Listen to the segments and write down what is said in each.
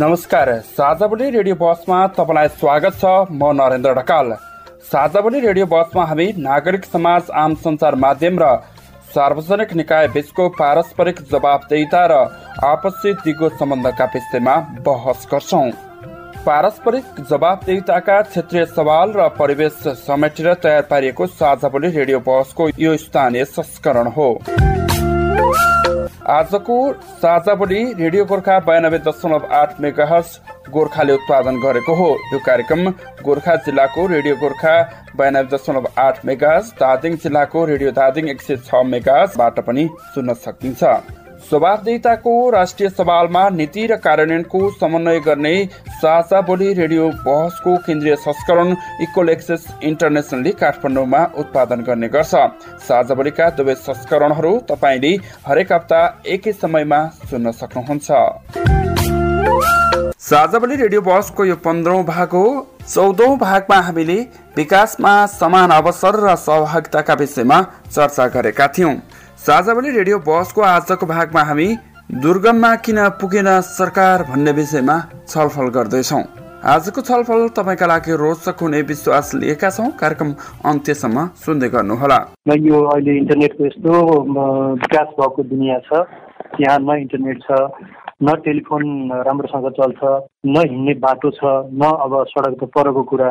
नमस्कार साझाबोली रेडियो बसमा तपाईँलाई स्वागत छ। म नरेन्द्र ढकाल। साझाबोली रेडियो बसमा हामी नागरिक समाज आम सञ्चार माध्यम र सार्वजनिक निकाय बीचको पारस्परिक जवाबदेता र आपसी दिगो सम्बन्धका विषयमा बहस गर्छौ। पारस्परिक जवाबदेताका क्षेत्रीय सवाल र परिवेश समेटेर तयार पारिएको साझाबोली रेडियो बसको यो स्थानीय संस्करण हो। आजको साझा बोली रेडियो गोर्खा बयानब्बे दशमलव आठ मेगाहस गोर्खाले उत्पादन गरेको हो। यो कार्यक्रम गोर्खा जिल्लाको रेडियो गोर्खा बयानब्बे दशमलव आठ मेगाहस दार्जिलिङ जिल्लाको रेडियो दार्जिलिङ एक सय छ मेगाहसबाट पनि सुन्न सकिन्छ। स्वभावदेताको राष्ट्रिय सवालमा नीति र कार्यान्वयनको समन्वय गर्ने साझा बोली रेडियो बहसको केन्द्रीय संस्करण इक्वल एक्सेस इन्टरनेसनलले काठमाडौँमा उत्पादन गर्ने गर्छ। साझा बोलीका दुवै संस्करणहरू तपाईँले हरेक हप्ता एकै समयमा सुन्न सक्नुहुन्छ। साझा बोली रेडियो बहसको यो पन्ध्रौँ भाग हो। चौधौँ भागमा हामीले विकासमा समान अवसर र सहभागिताका विषयमा चर्चा गरेका थियौँ। साझावली रेडियो बसको आजको भागमा हामी दुर्गममा किन पुगेन सरकार भन्ने विषयमा छलफल गर्दैछौँ। आजको छलफल तपाईँका लागि रोचक हुने विश्वास लिएका छौँ। कार्यक्रम अन्त्यसम्म सुन्दै गर्नुहोला। यो अहिले इन्टरनेटको यस्तो विकास भएको दुनियाँ छ। यहाँ न इन्टरनेट छ न टेलिफोन राम्रोसँग चल्छ न हिँड्ने बाटो छ न अब सडक त परको कुरा।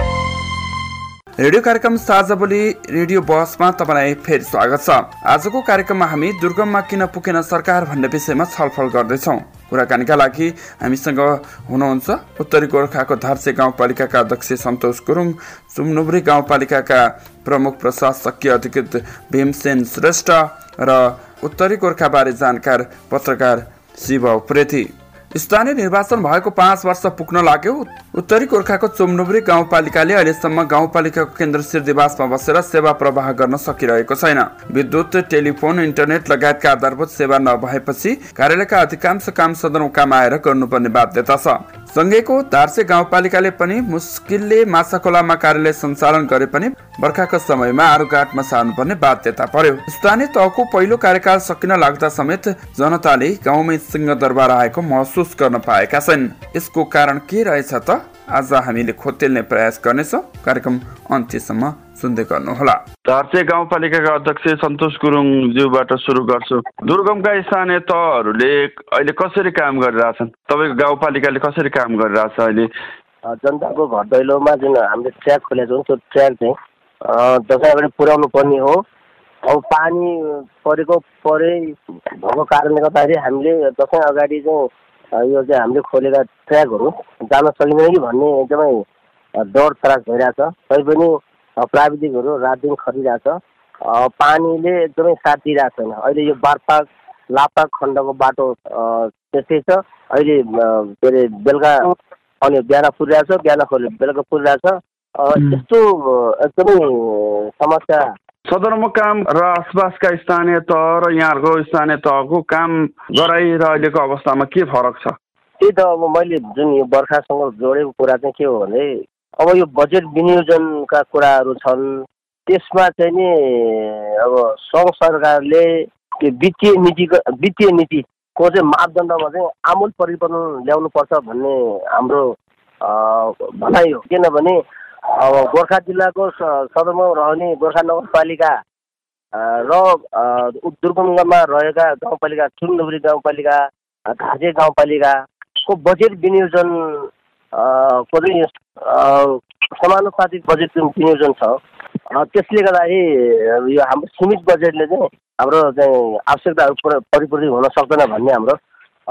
रेडियो कार्यक्रम साझा बोली रेडियो बसमा तपाईँलाई फेरि स्वागत छ। आजको कार्यक्रममा हामी दुर्गममा किन पुगेन सरकार भन्ने विषयमा छलफल गर्दैछौँ। कुराकानीका लागि हामीसँग हुनुहुन्छ उत्तरी गोर्खाको धर्से गाउँपालिकाका अध्यक्ष सन्तोष गुरुङ सुमनुब्री गाउँपालिकाका प्रमुख प्रशासकीय अधिकृत भीमसेन श्रेष्ठ र उत्तरी गोर्खाबारे जानकार पत्रकार शिव उप्रेती स्थानीय निर्वाचन भएको पाँच वर्ष पुग्न लाग्यो। उत्तरी गोर्खाको चोमनुब्री गाउँपालिकाले अहिलेसम्म गाउँपालिकाको केन्द्र सिर्दिवासमा बसेर सेवा प्रवाह गर्न सकिरहेको छैन। विद्युत टेलिफोन इन्टरनेट लगायतका आधारभूत सेवा नभएपछि कार्यालयका अधिकांश काम सदरमुकाम आएर गर्नुपर्ने बाध्यता छ। सँगैको दार्से गाउँपालिकाले पनि मुस्किलले माछाखोलामा कार्यालय सञ्चालन गरे पनि बर्खाको समयमा आरुघाटमा सार्नुपर्ने बाध्यता पर्यो। स्थानीय तहको पहिलो कार्यकाल सकिन लाग्दा समेत जनताले गाउँमै सिंहदरबार आएको महसुस गर्न पाएका छन्। यसको कारण के रहेछ त? आज हामीले खोतेल्ने प्रयास गर्नेछौँ। कार्यक्रम अन्त्यसम्म सुन्दै गर्नुहोला। धर्चे गाउँपालिकाका अध्यक्ष सन्तोष गुरुङज्यूबाट सुरु गर्छु। दुर्गमका स्थानीय तहहरूले अहिले कसरी काम गरिरहेछन्? तपाईँको गाउँपालिकाले कसरी काम गरिरहेछ अहिले? जनताको घर दैलोमा जुन हामीले ट्र्याक खोलेको छौँ त्यो ट्र्याक चाहिँ दसैँ अगाडि पुर्याउनु पर्ने हो। अब पानी परेको परे भएको कारणले गर्दाखेरि हामीले दसैँ अगाडि चाहिँ यो चाहिँ हामीले खोलेका ट्र्याकहरू जान सकिँदैन कि भन्ने एकदमै डर त्रास भइरहेछ। तैपनि प्राविधिकहरू रात दिन खटिरहेछ पानीले एकदमै साथ दिइरहेको छैन अहिले यो बारपाक लापा खण्डको बाटो त्यस्तै छ। अहिले के अरे बेलुका अनि बिहान पुरिरहेछ बिहान खोले बेलुका पुरिरहेछ यस्तो एकदमै समस्या सदरमुकाम र आसपासका स्थानीय तह र यहाँहरूको स्थानीय तहको काम गराइ र अहिलेको अवस्थामा के फरक छ? त्यही त अब मैले जुन यो बर्खासँग जोडेको कुरा चाहिँ के हो भने अब यो बजेट विनियोजनका कुराहरू छन्। त्यसमा चाहिँ नि अब सङ्घ सरकारले त्यो वित्तीय नीतिको वित्तीय नीतिको चाहिँ मापदण्डमा चाहिँ आमूल परिवर्तन ल्याउनुपर्छ भन्ने हाम्रो भनाइ हो। किनभने अब गोर्खा जिल्लाको सदरमा रहने गोर्खा नगरपालिका र दुर्गममा रहेका गाउँपालिका चुनडुब्री गाउँपालिका घाँसे गाउँपालिकाको बजेट विनियोजन को चाहिँ समानुपातिक बजेट जुन विनियोजन छ त्यसले गर्दाखेरि यो हाम्रो सीमित बजेटले चाहिँ हाम्रो चाहिँ आवश्यकताहरू परिपूर्ति हुन सक्दैन भन्ने हाम्रो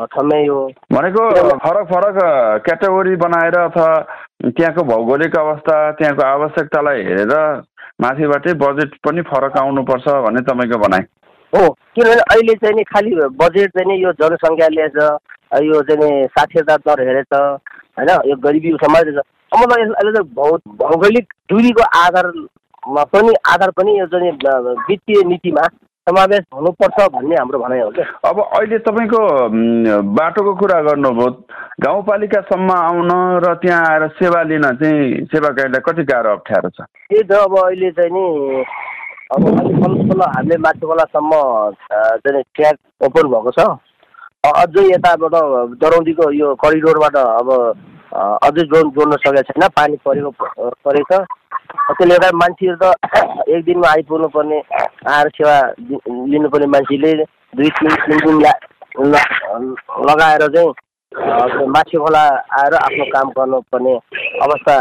ठम्मै यो भनेको फरक फरक क्याटेगोरी बनाएर अथवा त्यहाँको भौगोलिक अवस्था त्यहाँको आवश्यकतालाई हेरेर माथिबाटै बजेट पनि फरक आउनुपर्छ भन्ने तपाईँको भनाइ। हो किनभने अहिले चाहिँ नि खालि बजेट चाहिँ नि यो जनसङ्ख्याले छ यो चाहिँ नि साक्षरता दर हेरेछ होइन यो गरिबी समाज छ अब चाहिँ भौ भौगोलिक दूरीको आधारमा पनि आधार पनि यो चाहिँ वित्तीय नीतिमा समावेश हुनुपर्छ भन्ने हाम्रो भनाइ हो क्या अब अहिले तपाईँको बाटोको कुरा गर्नुभयो गाउँपालिकासम्म आउन र त्यहाँ आएर सेवा लिन चाहिँ सेवाकारीलाई कति गाह्रो अप्ठ्यारो छ? त्यही त अब अहिले चाहिँ नि अब अलिक तल हामीले माथि खोलासम्म चाहिँ ट्र्याक ओपन भएको छ। अझै यताबाट दरौदीको यो करिडोरबाट अब अझै जोड जोड्न सकेको छैन पानी परेको परेको त्यसले गर्दा मान्छेहरू त एक दिनमा आइपुग्नु पर्ने आएर सेवा लिनुपर्ने मान्छेले दुई तिन तिन दिन लगाएर चाहिँ माथि खोला आएर आफ्नो काम गर्नुपर्ने अवस्था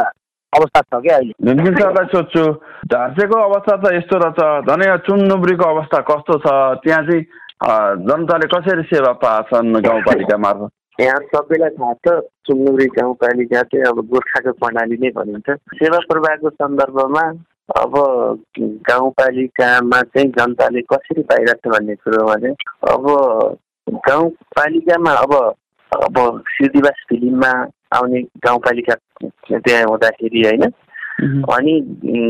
अवस्था छ क्या अहिले। सरलाई सोध्छु झार्सेको अवस्था त यस्तो रहेछ झनै चुनडुब्रीको अवस्था कस्तो छ? त्यहाँ चाहिँ जनताले कसरी सेवा पाछन् गाउँपालिका मार्फत? यहाँ सबैलाई थाहा छ चुम्नुरी गाउँपालिका चाहिँ अब गोर्खाको प्रणाली नै भनिन्छ। सेवा प्रवाहको सन्दर्भमा अब गाउँपालिकामा चाहिँ जनताले कसरी पाइरहेको छ भन्ने कुरोमा चाहिँ अब गाउँपालिकामा अब अब सिद्धिवास फिल्ममा आउने गाउँपालिका त्यहाँ हुँदाखेरि होइन अनि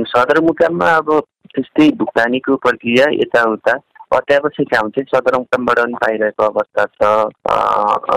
सदरमुकाममा अब त्यस्तै भुक्तानीको प्रक्रिया यताउता अत्यावश्यक काम चाहिँ सदरमुकामबाट पनि पाइरहेको अवस्था छ।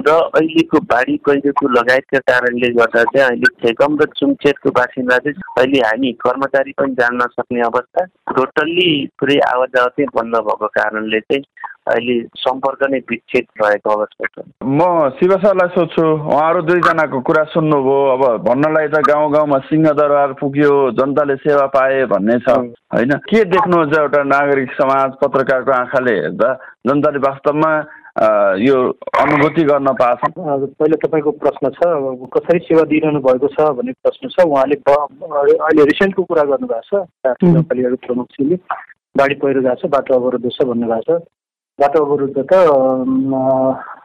र अहिलेको बाढी पहिरोको लगायतका कारणले गर्दा चाहिँ अहिले छेकम र चुङचेरको बासिन्दा चाहिँ अहिले हामी कर्मचारी पनि जान नसक्ने अवस्था टोटल्ली पुरै आवाजावत बन्द भएको कारणले चाहिँ अहिले सम्पर्क नै विच्छेद भएको अवस्था छ। म शिव सरलाई सोध्छु उहाँहरू दुईजनाको कुरा सुन्नुभयो अब भन्नलाई त गाउँ गाउँमा सिंहदरबार पुग्यो जनताले सेवा पाए भन्ने छ होइन? के देख्नुहुन्छ एउटा नागरिक समाज पत्रकारको आँखाले हेर्दा? जनताले वास्तवमा यो अनुभूति गर्न पाएछन् पहिला तपाईँको प्रश्न छ कसरी सेवा दिइरहनु भएको छ भन्ने प्रश्न छ। उहाँले अहिले रिसेन्टको कुरा गर्नुभएको छ प्रमुखजीले बाढी पहिरो गएको छ बाटो अवरोध छ भन्नुभएको छ। बाटो अवरुद्ध त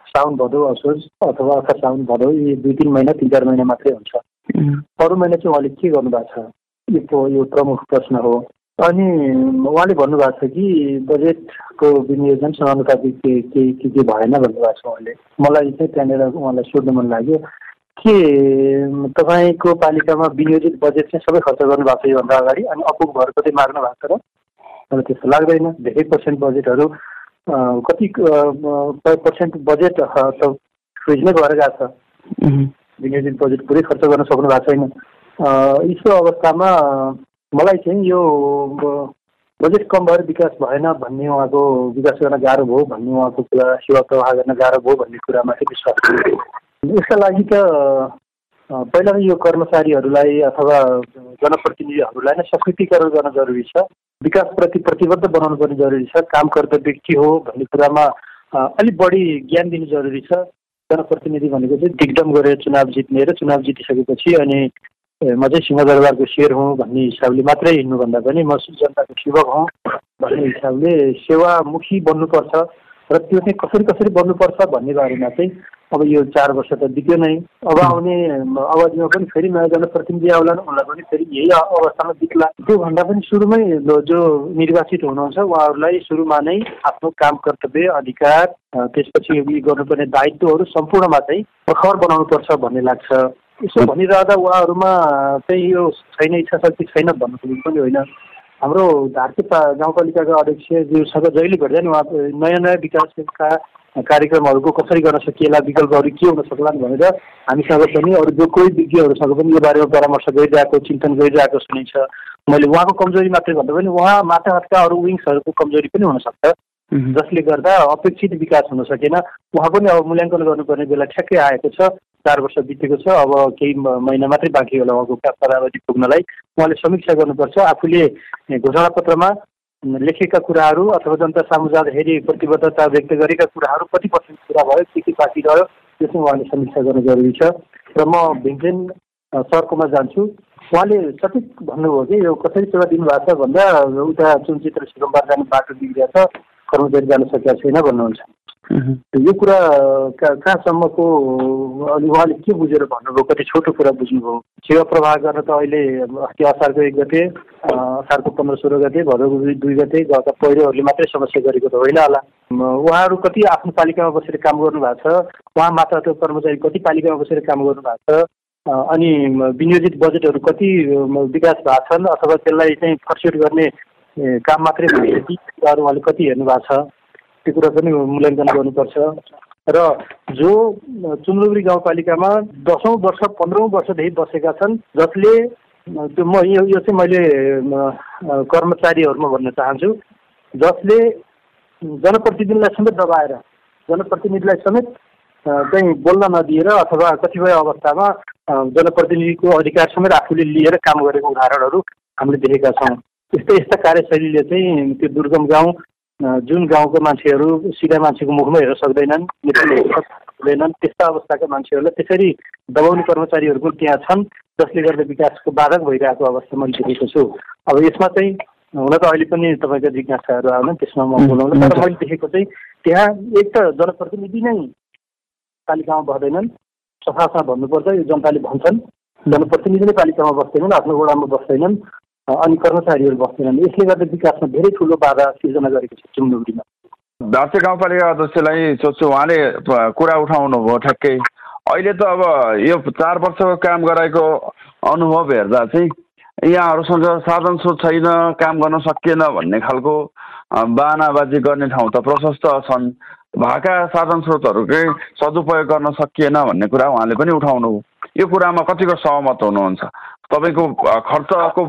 साउन भदौ असोज अथवा अर्थात् साउन भदौ यी दुई तिन महिना तिन चार महिना मात्रै हुन्छ। अरू महिना चाहिँ उहाँले के गर्नुभएको छ? यो यो प्रमुख प्रश्न हो। अनि उहाँले भन्नुभएको छ कि बजेटको विनियोजन समानुपातिक के के के के भएन भन्नुभएको छ उहाँले। मलाई चाहिँ त्यहाँनिर उहाँलाई सोध्नु मन लाग्यो के तपाईँको पालिकामा विनियोजित बजेट चाहिँ सबै खर्च गर्नुभएको छ योभन्दा अगाडि? अनि अपुग भएर कतै माग्नु भएको छ र? मलाई त्यस्तो लाग्दैन। धेरै पर्सेन्ट बजेटहरू कति पर्सेन्ट बजेट त फ्रिजमै भएर गएको छ विनियोजित बजेट पुरै खर्च गर्न सक्नु भएको छैन यस्तो अवस्थामा मलाई चाहिँ यो बजेट कम भएर विकास भएन भन्ने उहाँको विकास गर्न गाह्रो भयो भन्ने उहाँको कुरा सेवा प्रवाह गर्न गाह्रो भयो भन्ने कुरामा चाहिँ विश्वास यसका लागि त पहिला यो कर्मचारीहरूलाई अथवा जनप्रतिनिधिहरूलाई नै सशक्तिकरण गर्न जरुरी छ। विकासप्रति प्रतिबद्ध बनाउनु पर्ने जरुरी छ। काम कर्तव्य के हो भन्ने कुरामा अलिक बढी ज्ञान दिनु जरुरी छ। जनप्रतिनिधि भनेको चाहिँ दिग्दम गरेर चुनाव जित्ने र चुनाव जितिसकेपछि अनि म चाहिँ सिंहदरबारको सेयर हुँ भन्ने हिसाबले मात्रै हिँड्नुभन्दा पनि म जनताको सेवक हुँ भन्ने हिसाबले सेवामुखी बन्नुपर्छ। र त्यो चाहिँ कसरी कसरी बन्नुपर्छ भन्ने बारेमा चाहिँ अब यो चार वर्ष त बित्यो नै। अब आउने अवधिमा पनि फेरि नयाँ जनप्रतिनिधि आउलान् उनलाई पनि फेरि यही अवस्थामा बित्ला। त्योभन्दा पनि सुरुमै जो निर्वाचित हुनुहुन्छ उहाँहरूलाई सुरुमा नै आफ्नो काम कर्तव्य अधिकार त्यसपछि गर्नुपर्ने दायित्वहरू सम्पूर्णमा चाहिँ प्रखर बनाउनुपर्छ भन्ने लाग्छ। यसो भनिरहँदा उहाँहरूमा चाहिँ यो छैन इच्छा शक्ति छैन भन्नु पनि होइन। हाम्रो धारके गाउँपालिकाका अध्यक्षज्यूसँग जहिले भेट्दा नि उहाँ नयाँ नयाँ विकासका कार्यक्रमहरूको कसरी गर्न सकिएला विकल्पहरू के हुन सक्लान् भनेर हामीसँग पनि अरू जो कोही विज्ञहरूसँग पनि यो बारेमा परामर्श गरिरहेको चिन्तन गरिरहेको सुनिन्छ। मैले उहाँको कमजोरी मात्रै भन्दा पनि उहाँ माथाका अरू विङ्सहरूको कमजोरी पनि हुनसक्छ जसले गर्दा अपेक्षित विकास हुन सकेन। उहाँ पनि अब मूल्याङ्कन गर्नुपर्ने बेला ठ्याक्कै आएको छ। चार वर्ष बितेको छ। अब केही महिना मात्रै बाँकी होला उहाँको पदावधि पुग्नलाई। उहाँले समीक्षा गर्नुपर्छ। आफूले घोषणा पत्रमा लेखेका कुराहरू अथवा जनता सामु जाँदाखेरि प्रतिबद्धता व्यक्त गरेका कुराहरू कति पर्सेन्ट पुरा भयो के के बाँकी रह्यो त्यो चाहिँ उहाँले समीक्षा गर्नु जरुरी छ। र म भीमसेन सरकोमा जान्छु। उहाँले सठिक भन्नुभयो कि यो कसरी सेवा दिनुभएको छ भन्दा उता चुनचित्र सिरम्बार जाने बाटो बिग्रिया छ कर्मचारी जान सकेका छैन भन्नुहुन्छ। यो कुरा कहाँसम्मको अलि उहाँले के बुझेर भन्नुभयो? कति छोटो कुरा बुझ्नुभयो? सेवा प्रवाह गर्न त अहिले अस्ति असारको एक गते असारको पन्ध्र सोह्र गते भदौको दुई गते गएका पहिरोहरूले मात्रै समस्या गरेको त होइन होला। उहाँहरू कति आफ्नो पालिकामा बसेर काम गर्नु भएको छ? उहाँ मात्र त्यो कर्मचारी कति पालिकामा बसेर काम गर्नु भएको छ अनि विनियोजित बजेटहरू कति विकास भएको छन्? अथवा त्यसलाई चाहिँ फर्सिट गर्ने काम मात्रै भइसक्यो उहाँले कति हेर्नु भएको छ त्यो कुरा पनि मूल्याङ्कन गर्नुपर्छ। र जो चुम्लुबुरी गाउँपालिकामा दसौँ वर्ष पन्ध्रौँ वर्षदेखि बसेका छन् जसले त्यो म यो यो चाहिँ मैले कर्मचारीहरूमा भन्न चाहन्छु जसले जनप्रतिनिधिलाई समेत दबाएर जनप्रतिनिधिलाई समेत चाहिँ बोल्न नदिएर अथवा कतिपय अवस्थामा जनप्रतिनिधिको अधिकार समेत आफूले लिएर काम गरेको उदाहरणहरू हामीले देखेका छौँ। यस्तै यस्ता कार्यशैलीले चाहिँ त्यो दुर्गम गाउँ जुन गाउँको मान्छेहरू सिधा मान्छेको मुखमा हेर्न सक्दैनन् सक्दैनन् त्यस्ता अवस्थाका मान्छेहरूलाई त्यसरी दबाउने कर्मचारीहरू पनि त्यहाँ छन् जसले गर्दा विकासको बाधक भइरहेको अवस्था मैले देखेको छु। अब यसमा चाहिँ हुन त अहिले पनि तपाईँका जिज्ञासाहरू आउन त्यसमा म बोलाउनु तर मैले देखेको चाहिँ त्यहाँ एक त जनप्रतिनिधि नै पालिकामा बस्दैनन्। सफासँग भन्नुपर्छ यो जनताले भन्छन् जनप्रतिनिधि नै पालिकामा बस्दैनन् आफ्नो वडामा बस्दैनन्। अनि कर्मचारीहरू बस्दैनन्। यसले गर्दा विकासमा धेरै ठुलो बाधा सिर्जना गरेको छ चुम्डुरीमा दार्चुला गाउँपालिका अध्यक्षलाई सोध्छु उहाँले कुरा उठाउनु भयो ठ्याक्कै। अहिले त अब यो चार वर्षको काम गराएको अनुभव हेर्दा चाहिँ यहाँहरूसँग साधन स्रोत छैन काम गर्न सकिएन भन्ने खालको बानाबाजी गर्ने ठाउँ त प्रशस्त छन्। भएका साधन स्रोतहरूकै सदुपयोग गर्न सकिएन भन्ने कुरा उहाँले पनि उठाउनु यो कुरामा कतिको सहमत हुनुहुन्छ? तपाईँको खर्चको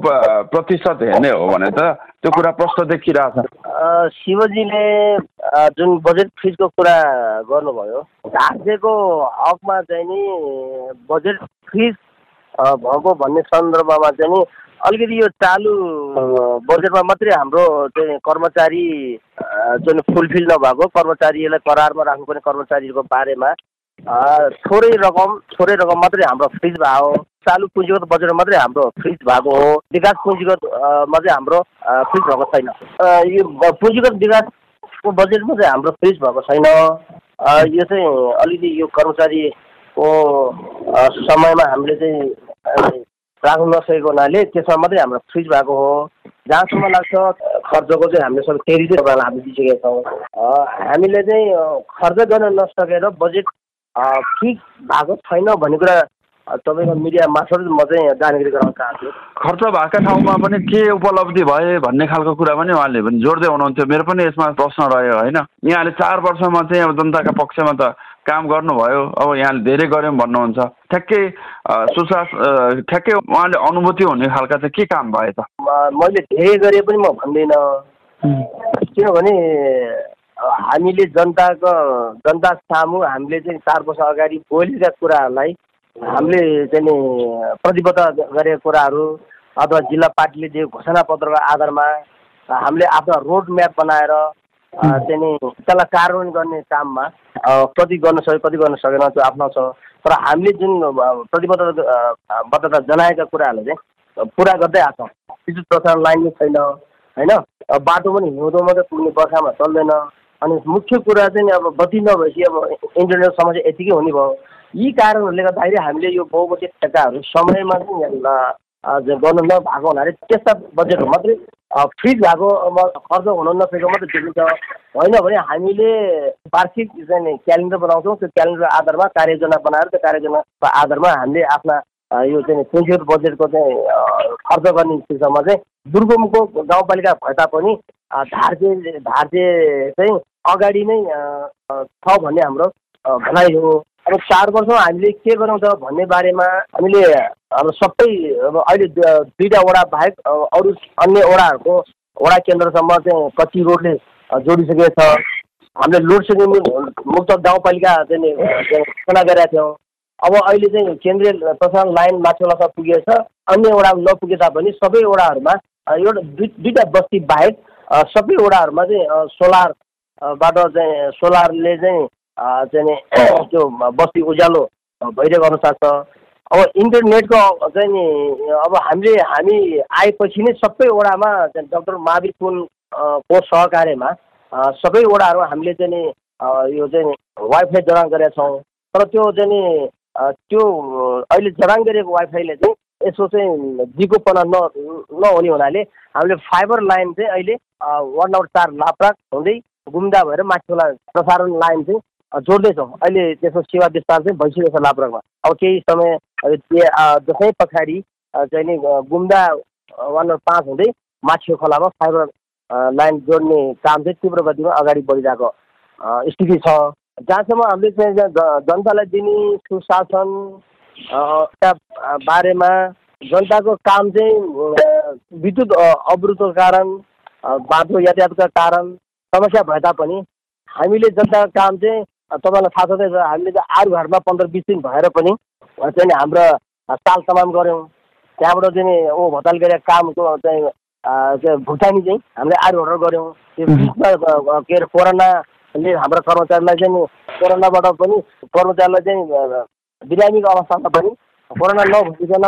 प्रतिशत हेर्ने हो भने त त्यो कुरा प्रष्ट देखिरहेछ। शिवजीले जुन बजेट फ्रिजको कुरा गर्नुभयो राज्यको हकमा चाहिँ नि बजेट फ्रिज भएको भन्ने सन्दर्भमा चाहिँ नि अलिकति यो चालु बजेटमा मात्रै हाम्रो चाहिँ कर्मचारी जुन फुलफिल नभएको कर्मचारीलाई करारमा राख्नुपर्ने कर्मचारीको बारेमा थोरै रकम थोरै रकम मात्रै हाम्रो फ्रिज भएको चालु पुँजीगत बजेट मात्रै हाम्रो फ्रिज भएको हो। विकास पुँजीगतमा चाहिँ हाम्रो फ्रिज भएको छैन। यो पुँजीगत विकासको बजेटमा चाहिँ हाम्रो फ्रिज भएको छैन। यो चाहिँ अलिकति यो कर्मचारीको समयमा हामीले चाहिँ राख्नु नसकेको हुनाले त्यसमा मात्रै हाम्रो फ्रिज भएको हो। जहाँसम्म लाग्छ खर्चको चाहिँ हामीले सबै फेरि चाहिँ हामी दिइसकेका छौँ। हामीले चाहिँ खर्च गर्न नसकेर बजेट ठिक भएको छैन भन्ने कुरा तपाईँको मिडिया मार्फत म चाहिँ जानकारी गराउन चाहन्छु। खर्च भएका ठाउँमा पनि के उपलब्धि भए भन्ने खालको कुरा पनि उहाँले पनि जोड्दै हुनुहुन्थ्यो। मेरो पनि यसमा प्रश्न रह्यो होइन? यहाँले चार वर्षमा चाहिँ अब जनताका पक्षमा त काम गर्नुभयो अब यहाँले धेरै गऱ्यौँ भन्नुहुन्छ। ठ्याक्कै सुशास ठ्याक्कै उहाँले अनुभूति हुने खालका चाहिँ के काम भए त? मैले धेरै गरेँ पनि म भन्दिनँ। किनभने हामीले जनताको जनता सामु हामीले चाहिँ चार वर्ष अगाडि बोलेका कुराहरूलाई हामीले चाहिँ नि प्रतिबद्ध गरेका कुराहरू अथवा जिल्ला पार्टीले दिएको घोषणा पत्रको आधारमा हामीले आफ्नो रोड म्याप बनाएर चाहिँ नि त्यसलाई कार्यान्वयन गर्ने काममा कति गर्न सक्यो कति गर्न सकेन त्यो आफ्नो छ। तर हामीले जुन प्रतिबद्ध बद्धता जनाएका कुराहरूलाई चाहिँ पुरा गर्दै आएको छौँ। विद्युत प्रसारण लाइन पनि छैन होइन? बाटो पनि हिउँदो मात्रै पुग्ने बर्खामा चल्दैन। अनि मुख्य कुरा चाहिँ अब बत्ती नभएपछि अब इन्टरनेट समस्या यतिकै हुने भयो। यी कारणहरूले गर्दाखेरि हामीले यो बहुबजेट ठेक्काहरू समयमा चाहिँ गर्नु नभएको हुनाले त्यस्ता बजेटहरू मात्रै फ्रिज भएको खर्च हुन नसकेको मात्रै देखिन्छ। होइन भने हामीले वार्षिक चाहिँ क्यालेन्डर बनाउँछौँ। त्यो क्यालेन्डर आधारमा कार्ययोजना बनाएर त्यो कार्ययोजनाको आधारमा हामीले आफ्ना यो चाहिँ पुँजीगत बजेटको चाहिँ खर्च गर्ने सिलसिलामा चाहिँ दुर्गमको गाउँपालिका भए तापनि धार्जे धार्जे चाहिँ अगाडि नै छ भन्ने हाम्रो भनाइ हो। अब चार वर्षमा हामीले के गरौँ त भन्ने बारेमा हामीले अब सबै अब अहिले दुईवटा वडा बाहेक अरू अन्य वडाहरूको वडा केन्द्रसम्म चाहिँ कच्ची रोडले जोडिसकेको छ। हामीले लोड सेडिङ मुक्त गाउँपालिका चाहिँ घोषणा गरेका थियौँ। अब अहिले चाहिँ केन्द्रीय प्रसारण लाइन माथिल्लोसम्म पुगेको छ। अन्य वडा नपुगे तापनि सबै वडाहरूमा एउटा दुई दुईवटा बस्ती बाहेक सबै वडाहरूमा चाहिँ सोलरबाट चाहिँ सोलरले चाहिँ चाहिँ त्यो बस्ती उज्यालो भइरहेको अवस्था छ। अब इन्टरनेटको चाहिँ नि अब हामीले हामी आएपछि नै सबै वडामा डक्टर महावीर कुन को सहकार्यमा सबै वडाहरूमा हामीले चाहिँ नि यो चाहिँ वाइफाई जडान गरेका छौँ। तर त्यो चाहिँ नि त्यो अहिले जडान गरेको वाइफाईले चाहिँ यसो चाहिँ जिकोपना न नहुने हुनाले हामीले फाइबर लाइन चाहिँ अहिले वान नम्बर चार लाप्राक हुँदै गुम्दा भएर माथिल्ला प्रसारण लाइन चाहिँ जोड्दैछौँ। अहिले त्यसको सेवा विस्तार चाहिँ भइसकेको छ लाप्राकमा अब केही समय दसैँ पछाडि चाहिँ नि गुम्दा वान पाँच हुँदै माछियो खोलामा फाइबर लाइन जोड्ने काम चाहिँ तीव्र गतिमा अगाडि बढिरहेको स्थिति छ। जहाँसम्म हामीले चाहिँ जनतालाई दिने सुशासन बारेमा जनताको काम चाहिँ विद्युत अवरुद्धको कारण बाटो यातायातका कारण समस्या भए तापनि हामीले जनताको काम चाहिँ तपाईँलाई थाहा छँदैछ हामीले चाहिँ आरुघाटमा पन्ध्र बिस दिन भएर पनि चाहिँ हाम्रो साल तमाम गऱ्यौँ। त्यहाँबाट चाहिँ ओ भताल गरेका कामको चाहिँ भुटानी चाहिँ हामीले आरुघाट गऱ्यौँ। त्यो बिचमा के अरे कोरोनाले हाम्रा कर्मचारीलाई चाहिँ कोरोनाबाट पनि कर्मचारीलाई चाहिँ बिरामीको अवस्थामा पनि कोरोना नभइकन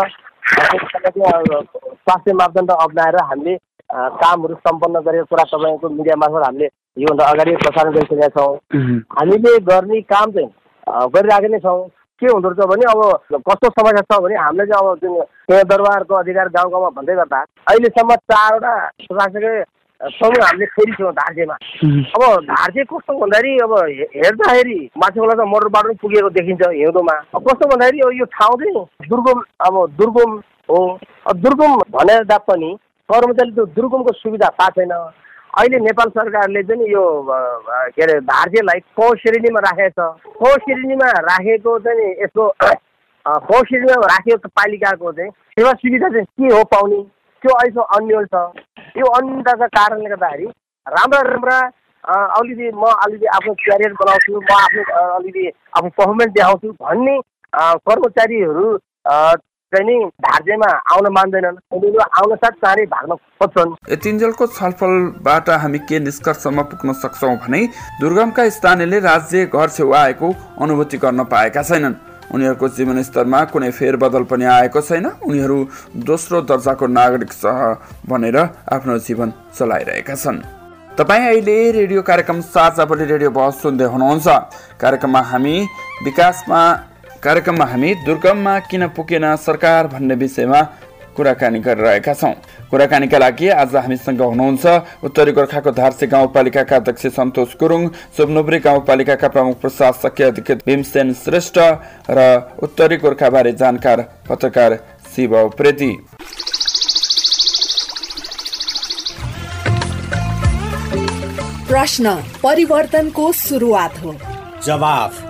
स्वास्थ्य मापदण्ड अप्नाएर हामीले कामहरू सम्पन्न गरेको कुरा तपाईँको मिडिया मार्फत हामीले योभन्दा अगाडि प्रसारण गरिसकेका छौँ। हामीले गर्ने काम चाहिँ गरिरहेको नै छौँ। के हुँदो रहेछ भने अब कस्तो समस्या छ भने हामीले चाहिँ अब जुन दरबारको अधिकार गाउँ गाउँमा भन्दै गर्दा अहिलेसम्म चारवटा प्रशासकीय समूह हामीले फेरि छौँ धार्जेमा अब धार्जे कस्तो भन्दाखेरि अब हेर्दाखेरि माथिबाट त मोटर बाटो पनि पुगेको देखिन्छ हिउँदोमा। अब कस्तो भन्दाखेरि यो ठाउँ चाहिँ दुर्गम अब दुर्गम हो। दुर्गम भनेर पनि कर्मचारीले त्यो दुर्गमको सुविधा पाएको छैन। अहिले नेपाल सरकारले चाहिँ यो के अरे भारतीयलाई क श्रेणीमा राखेको छ। क श्रेणीमा राखेको चाहिँ यसको क श्रेणीमा राखेको पालिकाको चाहिँ सेवा सुविधा चाहिँ के हो पाउने? त्यो अहिलेसम्म अन्यल छ। यो अन्यताका कारणले गर्दाखेरि राम्रा राम्रा अलिकति म अलिकति आफ्नो क्यारियर बनाउँछु म आफ्नो अलिकति आफ्नो पर्फर्मेन्स देखाउँछु भन्ने कर्मचारीहरू चाहिँ नि धार्जेमा आउन मान्दैनन्। उनीहरू आउन साथ चाँडै भाग्न खोज्छन्। यतिन्जेलको छलफलबाट हामी के निष्कर्षमा पुग्न सक्छौँ भने दुर्गमका स्थानीयले राज्य घर छेउ आएको अनुभूति गर्न पाएका छैनन्। उनीहरूको जीवनस्तरमा कुनै फेरबदल पनि आएको छैन। उनीहरू दोस्रो दर्जाको नागरिक सह भनेर आफ्नो जीवन चलाइरहेका छन्। तपाईँ अहिले रेडियो कार्यक्रम साझा बोली रेडियो बहस सुन्दै हुनुहुन्छ। कार्यक्रममा हामी विकासमा कार्यक्रममा हामी दुर्गममा किन पुगेन सरकार भन्ने विषयमा कुराकानी गरिरहेका छौँ। कुराकानीका लागि आज हामीसँग हुनुहुन्छ उत्तरी गोर्खाको धारसे गाउँपालिकाका अध्यक्ष सन्तोष गुरुङ सोमनुब्री गाउँपालिकाका प्रमुख प्रशासकीय अधिकृत भीमसेन श्रेष्ठ र उत्तरी गोर्खाबारे जानकार पत्रकार शिव उप्रेती प्रश्न परिवर्तनको सुरुवात हो। जवाफ।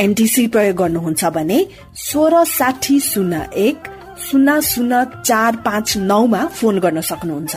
एनटिसी प्रयोग गर्नुहुन्छ भने सोह्र साठी शून्य एक शून्य शून्य चार पाँच नौमा फोन गर्न सक्नुहुन्छ।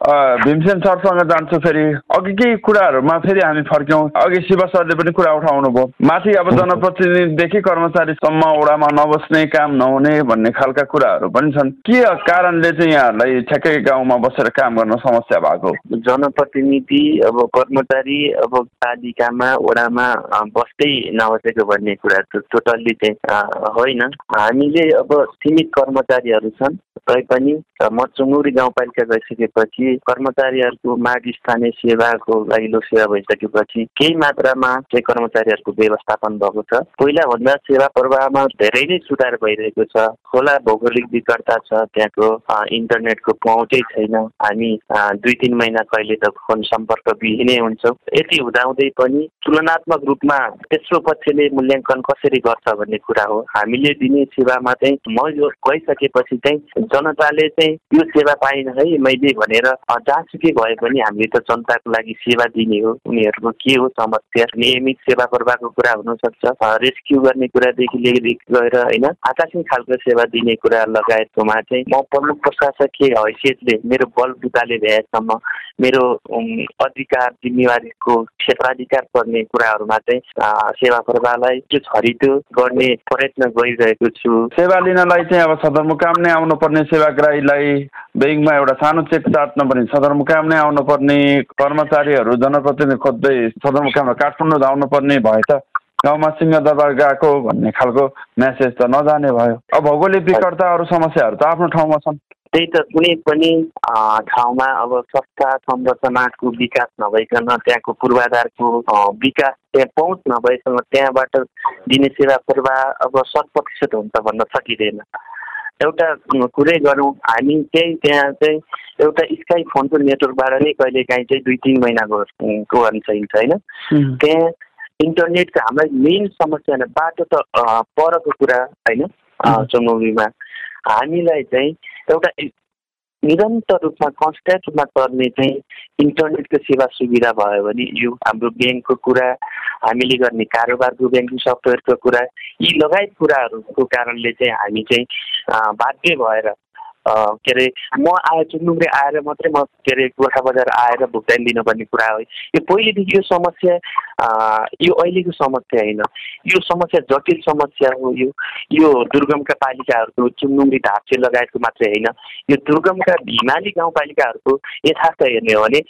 भीमसेन सरसँग जान्छु फेरि। अघि केही कुराहरूमा फेरि हामी फर्क्यौँ। अघि शिव सरले पनि कुरा उठाउनु भयो। माथि अब जनप्रतिनिधिदेखि कर्मचारीसम्म ओडामा नबस्ने काम नहुने भन्ने खालका कुराहरू पनि छन्। के कारणले चाहिँ यहाँहरूलाई ठ्याक्कै गाउँमा बसेर काम गर्न समस्या भएको? जनप्रतिनिधि अब कर्मचारी अब पालिकामा ओडामा बस्दै नबसेको भन्ने कुरा टोटल्ली चाहिँ होइन। हामीले अब सीमित कर्मचारीहरू छन् तैपनि म चुङ्गुरी गाउँपालिका गइसकेपछि कर्मचारीहरूको माग स्थानीय सेवाको लागि लोकसेवा भइसकेपछि केही मात्रामा चाहिँ कर्मचारीहरूको व्यवस्थापन भएको छ। पहिलाभन्दा सेवा प्रवाहमा धेरै नै सुधार भइरहेको छ। खोला भौगोलिक विकटता छ त्यहाँको इन्टरनेटको पहुँचै छैन। हामी दुई तिन महिना कहिले त फोन सम्पर्क विहीनै हुन्छौँ। यति हुँदाहुँदै पनि तुलनात्मक रूपमा तेस्रो पक्षले मूल्याङ्कन कसरी गर्छ भन्ने कुरा हो। हामीले दिने सेवामा चाहिँ म यो गइसकेपछि चाहिँ जनताले चाहिँ यो सेवा पाइन है मैले भनेर जहाँसुकै भए पनि हामीले त जनताको लागि सेवा दिने हो। उनीहरूको के हो समस्या? नियमित सेवा प्रवाहको कुरा हुनसक्छ। रेस्क्यु गर्ने कुरादेखि लिएर गएर होइन आकस्मिक खालको सेवा दिने कुरा लगायतकोमा चाहिँ म प्रमुख प्रशासकीय हैसियतले मेरो बल बुताले भ्याएसम्म मेरो अधिकार जिम्मेवारीको क्षेत्राधिकार पर्ने कुराहरूमा चाहिँ सेवा प्रवाहलाई त्यो छरितो गर्ने प्रयत्न गरिरहेको छु। सेवा लिनलाई चाहिँ अब सदरमुकाम नै आउनुपर्ने सेवाग्राहीलाई ब्याङ्कमा एउटा सानो चेक चाट्न पर्ने सदरमुकाम नै आउनुपर्ने कर्मचारीहरू जनप्रतिनिधि खोज्दै सदरमुकाममा काठमाडौँ आउनुपर्ने भए त गाउँमा सिंहदरबार गएको भन्ने खालको म्यासेज त नजाने भयो। अब भौगोलिक विकटता अरू समस्याहरू त आफ्नो ठाउँमा छन्। त्यही त कुनै पनि ठाउँमा अब संस्था संरचनाको विकास नभइकन त्यहाँको पूर्वाधारको विकास त्यहाँ पहुँच नभएसँग त्यहाँबाट दिने सेवा प्रवाह अब शत प्रतिशत हुन्छ भन्न सकिँदैन। एउटा कुरै गरौँ हामी चाहिँ त्यहाँ चाहिँ एउटा स्काई फोनको नेटवर्कबाट नै कहिले काहीँ चाहिँ दुई तिन महिनाको गर्न सकिन्छ होइन? त्यहाँ इन्टरनेटको हामीलाई मेन समस्या होइन बाटो त परको कुरा होइन? चौनौलीमा हामीलाई चाहिँ एउटा निरन्तर रूपमा कन्सटेन्ट रूपमा चल्ने चाहिँ इन्टरनेटको सेवा सुविधा भयो भने यो हाम्रो ब्याङ्कको कुरा हामीले गर्ने कारोबारको ब्याङ्किङ सफ्टवेयरको कुरा यी लगायत कुराहरूको कारणले चाहिँ हामी चाहिँ बाध्य भएर के अरे म आए चुन्दुङले आएर मात्रै म के अरे गोर्खा बजार आएर भुक्तानी दिनुपर्ने कुरा हो। यो पहिलेदेखि यो समस्या यो अहिलेको समस्या होइन। यो समस्या जटिल समस्या हो यो। यो दुर्गमका पालिकाहरूको चुन्दुङ्गी ढाप्चे लगायतको मात्रै होइन। यो दुर्गमका हिमाली गाउँपालिकाहरूको यथार्थ हेर्ने हो भने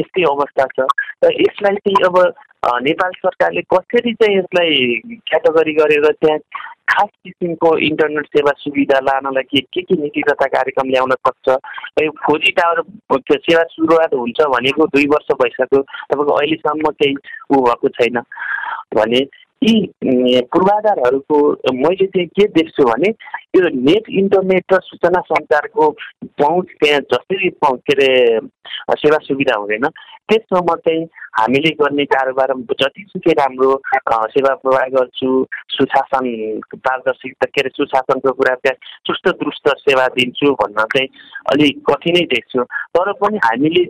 यस्तै अवस्था छ। र यसलाई चाहिँ अब नेपाल सरकारले कसरी चाहिँ यसलाई क्याटेगोरी गरेर त्यहाँ खास किसिमको इन्टरनेट सेवा सुविधा लानलाई के के नीति तथा कार्यक्रम ल्याउन सक्छ? यो खोजी टावर सेवा सुरुवात हुन्छ भनेको दुई वर्ष भइसक्यो। तपाईँको अहिलेसम्म केही ऊ भएको छैन। भने यी पूर्वाधारहरूको मैले चाहिँ के देख्छु भने यो नेट इन्टरनेट र सूचना सञ्चारको पहुँच त्यहाँ जसरी के अरे सेवा सुविधा हुँदैन त्यससम्म चाहिँ हामीले गर्ने कारोबार जतिसुकै राम्रो सेवा प्रवाह गर्छु सुशासन पारदर्शिता के अरे सुशासनको कुरा त्यहाँ चुस्त दुरुस्त सेवा दिन्छु भन्न चाहिँ अलिक कठिनै देख्छु। तर पनि हामीले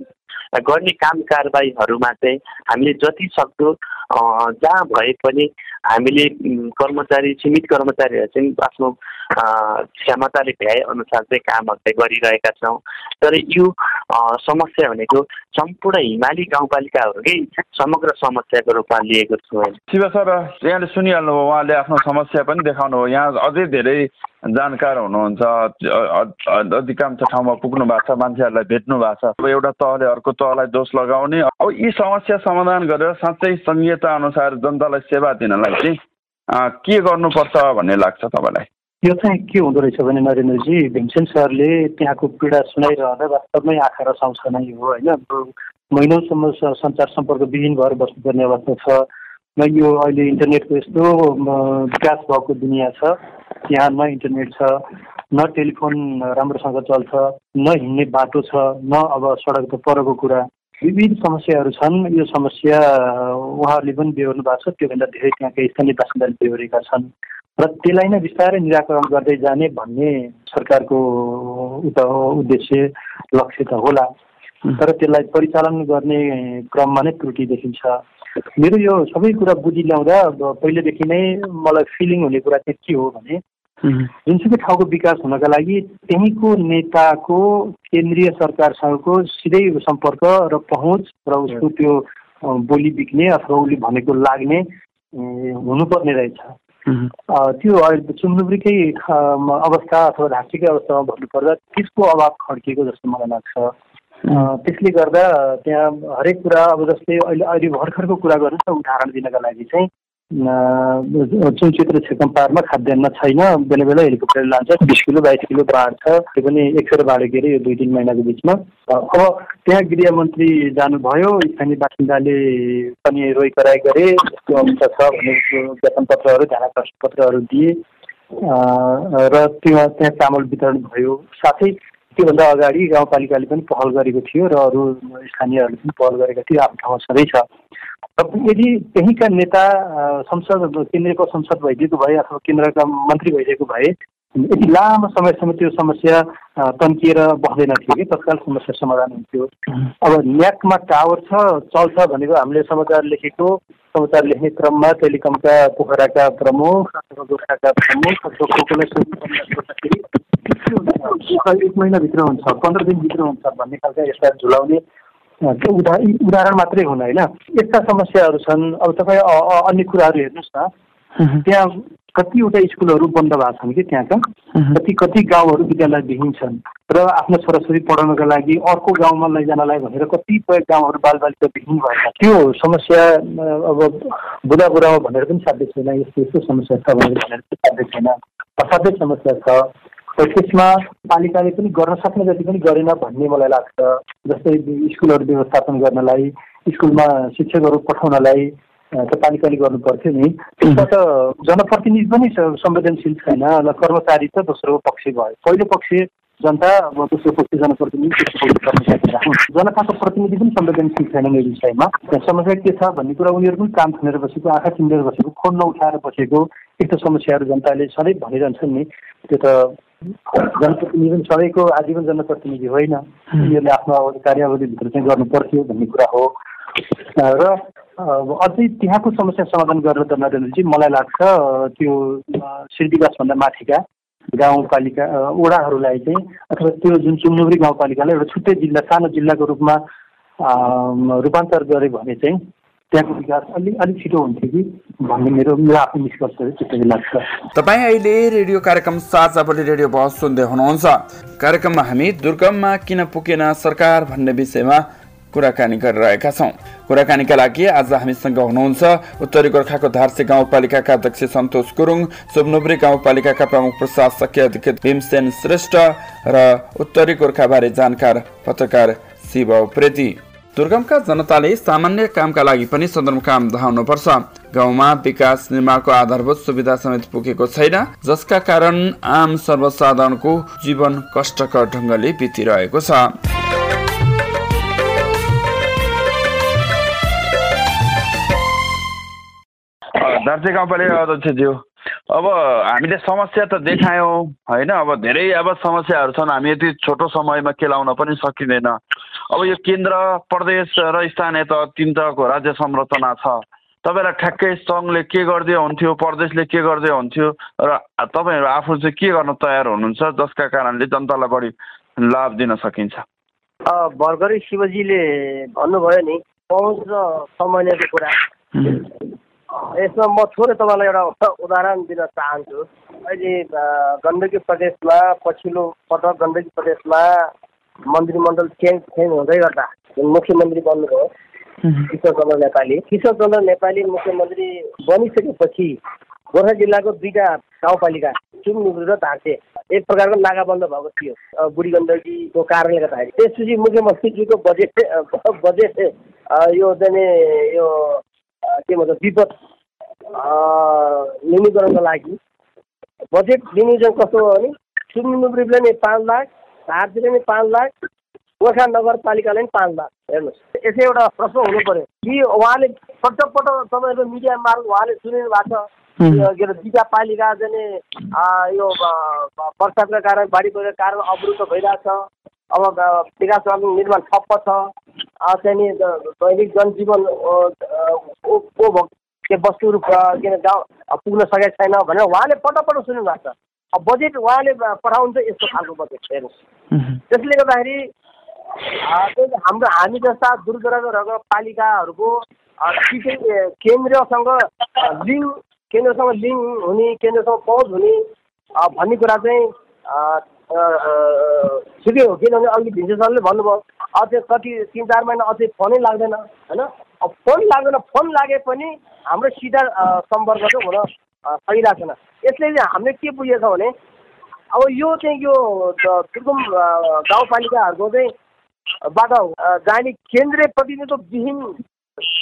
गर्ने काम कारबाहीहरूमा चाहिँ हामीले जति सक्दो जहाँ भए पनि हामीले कर्मचारी सीमित कर्मचारीहरू चाहिँ आफ्नो क्षमताले भ्याए अनुसार चाहिँ कामहरू चाहिँ गरिरहेका छौँ। तर यो समस्या भनेको सम्पूर्ण हिमाली गाउँपालिकाहरूकै समग्र समस्याको रूपमा लिएको छु शिव सर यहाँले सुनिहाल्नुभयो उहाँले आफ्नो समस्या पनि देखाउनु हो यहाँ अझै धेरै जानकार हुनुहुन्छ अधिकांश ठाउँमा पुग्नु भएको छ मान्छेहरूलाई भेट्नु भएको छ। अब एउटा तहले अर्को तहलाई दोष लगाउने। अब यी समस्या समाधान गरेर साँच्चै संहिता अनुसार जनतालाई सेवा दिनलाई चाहिँ के गर्नुपर्छ भन्ने लाग्छ तपाईँलाई? यो चाहिँ के हुँदो रहेछ भने नरेन्द्रजी भीमसेन सरले त्यहाँको पीडा सुनाइरहँदा वास्तवमै आँखा रसाउँछ नै हो होइन? महिनौसम्म सञ्चार सम्पर्क विहीन भएर बस्नुपर्ने अवस्था छ। न यो अहिले इन्टरनेटको यस्तो विकास भएको दुनियाँ छ। यहाँ न इन्टरनेट छ। न टेलिफोन राम्रोसँग चल्छ न हिँड्ने बाटो छ न अब सडक त परको कुरा। विविध समस्याहरू छन्। यो समस्या उहाँहरूले पनि बेहोर्नु भएको छ। त्योभन्दा धेरै त्यहाँका स्थानीय बासिन्दाले बेहोरेका छन् र त्यसलाई नै बिस्तारै निराकरण गर्दै जाने भन्ने सरकारको उद्देश्य लक्ष्य त होला। तर त्यसलाई परिचालन गर्ने क्रममा नै त्रुटि देखिन्छ। मेरो यो सबै कुरा बुझि ल्याउँदा पहिलेदेखि नै मलाई फिलिङ हुने कुरा चाहिँ के हो भने जुनसुकै ठाउँको विकास हुनका लागि त्यहीँको नेताको केन्द्रीय सरकारसँगको सिधै सम्पर्क र पहुँच र उसको त्यो बोली बिक्ने अथवा उसले भनेको लाग्ने हुनुपर्ने रहेछ। त्यो चुम्लुब्रीकै अवस्था अथवा ढाँचीकै अवस्थामा भन्नुपर्दा त्यसको अभाव खड्किएको जस्तो मलाई लाग्छ। त्यसले गर्दा त्यहाँ हरेक कुरा अब जस्तै अहिले अहिले भर्खरको कुरा गर्नुहोस् न उदाहरण दिनका लागि चाहिँ चुनचित्र छेकम पारमा खाद्यान्न छैन बेला बेला हेलिकप्टर लान्छ बिस किलो बाइस किलो बाँड्छ त्यो पनि एक सय बाँड्यो के अरे यो दुई तिन महिनाको बिचमा अब त्यहाँ गृहमन्त्री जानुभयो स्थानीय बासिन्दाले पनि रोइ कराई गरे यस्तो अवस्था छ भने ज्ञापन पत्रहरू ध्यान पत्रहरू दिए र त्यो त्यहाँ चामल वितरण भयो साथै त्योभन्दा अगाडि गाउँपालिकाले पनि पहल गरेको थियो र अरू स्थानीयहरूले पनि पहल गरेका थियो आफ्नो ठाउँमा सधैँ छ। यदि त्यहीँका नेता संसद केन्द्रको संसद भइदिएको भए अथवा केन्द्रका मन्त्री भइदिएको भए यति लामो समयसम्म त्यो समस्या तन्किएर बस्दैन थियो कि तत्काल समस्या समाधान हुन्थ्यो। अब न्याकमा टावर छ चल्छ भनेको हामीले समाचार लेखेको समाचार लेख्ने क्रममा टेलिकमका पोखराका प्रमुख गोर्खाका प्रमुख एक महिनाभित्र हुन्छ पन्ध्र दिनभित्र हुन्छ भन्ने खालका यस्ता झुलाउने त्यो उदा उदाहरण मात्रै हुन् होइन? यस्ता समस्याहरू छन्। अब तपाईँ अन्य कुराहरू हेर्नुहोस् न। त्यहाँ कतिवटा स्कुलहरू बन्द भएको छन् कि त्यहाँका कति कति गाउँहरू विद्यालयविहीन छन्? र आफ्नो छोराछोरी पढाउनको लागि अर्को गाउँमा लैजानलाई भनेर कतिपय गाउँहरू बालबालिका विहीन भएका त्यो समस्या अब बुढा बुढामा भनेर पनि साध्य छैन। यस्तो यस्तो समस्या छ भनेर भनेर साध्य छैन। असाध्यै समस्या छ। त्यसमा पालिकाले पनि गर्न सक्ने जति पनि गरेन भन्ने मलाई लाग्छ। जस्तै स्कुलहरू व्यवस्थापन गर्नलाई स्कुलमा शिक्षकहरू पठाउनलाई त पालिकाले गर्नु पर्थ्यो नि। त्यसमा त जनप्रतिनिधि पनि संवेदनशील छैन र कर्मचारी त दोस्रो पक्ष भयो। पहिलो पक्ष जनता अब दोस्रो पक्ष जनप्रतिनिधि जनताको प्रतिनिधि पनि संवेदनशील छैन यो विषयमा। समस्या के छ भन्ने कुरा उनीहरू पनि काम थनेर बसेको आँखा चिन्डेर बसेको फोन नउठाएर बसेको एक त समस्याहरू जनताले सधैँ भनिरहन्छन् नि। त्यो त जनप्रतिनिधि पनि सबैको आजीवन जनप्रतिनिधि होइन। उनीहरूले आफ्नो कार्यावधिभित्र चाहिँ गर्नु पर्थ्यो भन्ने कुरा हो। र अझै त्यहाँको समस्या समाधान गर्न त नरेन्द्रजी मलाई लाग्छ त्यो श्रीविकासभन्दा माथिका। गाउँपालिका वडाहरूलाई चाहिँ अथवा त्यो जुन चुम्नुरी गाउँपालिकालाई एउटा छुट्टै जिल्ला सानो जिल्लाको रूपमा रूपान्तर गऱ्यो भने चाहिँ त्यहाँको विकास अलिक अलिक छिटो हुन्थ्यो कि भन्ने मेरो मेरो आफ्नो निष्कर्ष लाग्छ। तपाईँ अहिले रेडियो कार्यक्रम साझा बोली रेडियो बहस सुन्दै हुनुहुन्छ। कार्यक्रममा हामी दुर्गममा किन पुगेन सरकार भन्ने विषयमा कुराकानी गरिरहेका छौँ। कुराकानीका लागि आज हामीसँग हुनुहुन्छ उत्तरी गोर्खाको धारसे गाउँपालिकाका अध्यक्ष सन्तोष गुरुङ सोमनुब्री गाउँपालिकाका प्रमुख प्रशासकीय अधिकृत भीमसेन श्रेष्ठ र उत्तरी गोर्खाबारे जानकार पत्रकार शिव उप्रेती दुर्गमका जनताले सामान्य कामका लागि पनि सदरमुकाम धाउनुपर्छ गाउँमा विकास निर्माणको आधारभूत सुविधा समेत पुगेको छैन जसका कारण आम सर्वसाधारणको जीवन कष्टकर ढङ्गले बितिरहेको छ। दार्जिलिङ गाउँपालिका अध्यक्षज्यू अब हामीले समस्या त देखायौँ होइन? अब धेरै अब समस्याहरू छन्। हामी यति छोटो समयमा केलाउन पनि सकिँदैन। अब यो केन्द्र प्रदेश र स्थानीय त तिनवटाको राज्य संरचना छ। तपाईँलाई ठ्याक्कै सङ्घले के गरिदियो हुन्थ्यो प्रदेशले के गरिदियो हुन्थ्यो र तपाईँहरू आफू चाहिँ के गर्न तयार हुनुहुन्छ जसका कारणले जनतालाई बढी लाभ दिन सकिन्छ? भर्खरै शिवजीले भन्नुभयो नि पहुँच र समन्वयको कुरा। यसमा म थोरै तपाईँलाई एउटा उदाहरण दिन चाहन्छु। अहिले गण्डकी प्रदेशमा पछिल्लो पटक गण्डकी प्रदेशमा मन्त्रीमण्डल चेन्ज चेन्ज हुँदै गर्दा मुख्यमन्त्री बन्नुभयो किशोर चन्द्र नेपाली। किशोर चन्द्र नेपाली मुख्यमन्त्री बनिसकेपछि गोर्खा जिल्लाको दुईवटा गाउँपालिका चुमनुगुरी र धार्से एक प्रकारको नागाबन्द भएको थियो बुढी गण्डकीको कारणले गर्दाखेरि। त्यसपछि मुख्यमन्त्रीजीको बजेट बजेट यो चाहिँ यो के भन्छ विपद न्यूनीकरणको लागि। बजेट विनियोजन कस्तो हो भने सुम्नुब्रीले नि पाँच लाख धारतिर नि पाँच लाख गोर्खा नगरपालिकाले पनि पाँच लाख। हेर्नुहोस् यसै एउटा प्रश्न हुनु पऱ्यो कि उहाँले पटक पटक तपाईँहरूको मिडिया मार्फत उहाँले सुनिनु भएको छ? के अरे दुईवटा पालिका चाहिँ यो बर्सातका कारण बाढी पहिरोको कारण अवरुद्ध भइरहेछ। अब विकास निर्माण ठप्प छ। चाहिँ दैनिक जनजीवन के वस्तुहरू के अरे गाउँ पुग्न सकेको छैन भनेर उहाँले पटक पटक सुन्नु भएको छ। अब बजेट उहाँले पठाउनु चाहिँ यस्तो खालको बजेट हेर्नुहोस्। त्यसले गर्दाखेरि हाम्रो हामी जस्ता दुर्ग पालिकाहरूको केन्द्रसँग लिङ्क केन्द्रसँग लिङ्क हुने केन्द्रसँग पहुँच हुने भन्ने कुरा चाहिँ ठिकै हो किनभने अघि भिन्से सरले भन्नुभयो अझै कति तिन चार महिना अझै फोनै लाग्दैन होइन? फोन लाग्दैन फोन लागे पनि हाम्रो सिधा सम्पर्क चाहिँ हुन सकिरहेको छैन। यसले चाहिँ हामीले के बुझेको छ भने अब यो चाहिँ यो दुर्गम गाउँपालिकाहरूको चाहिँ बाट जाने केन्द्रीय प्रतिनिधित्वविहीन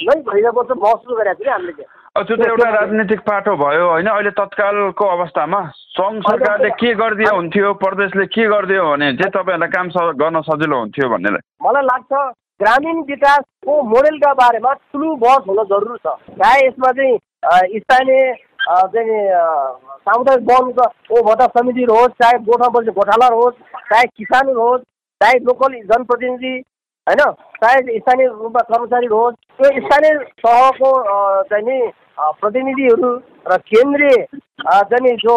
नै भइरहेको चाहिँ महसुस गरेको छ कि हामीले चाहिँ। त्यो त एउटा राजनीतिक पाटो भयो होइन? अहिले तत्कालको अवस्थामा सङ्घ सरकारले के गरिदियो हुन्थ्यो प्रदेशले के गरिदियो भने चाहिँ तपाईँहरूलाई काम गर्न सजिलो हुन्थ्यो भनेर मलाई लाग्छ ग्रामीण विकासको मोडेलका बारेमा ठुलो बहस हुन जरुरी छ। चाहे यसमा चाहिँ स्थानीय चाहिँ सामुदायिक वनको भत्ता समितिहरू होस् चाहे गोठा बस्ने गोठालाहरू होस् चाहे किसानहरू होस् चाहे लोकल जनप्रतिनिधि होइन? चाहे स्थानीय रूपमा कर्मचारीहरू होस् त्यो स्थानीय तहको चाहिँ नि प्रतिनिधिहरू र केन्द्रीय चाहिँ नि जो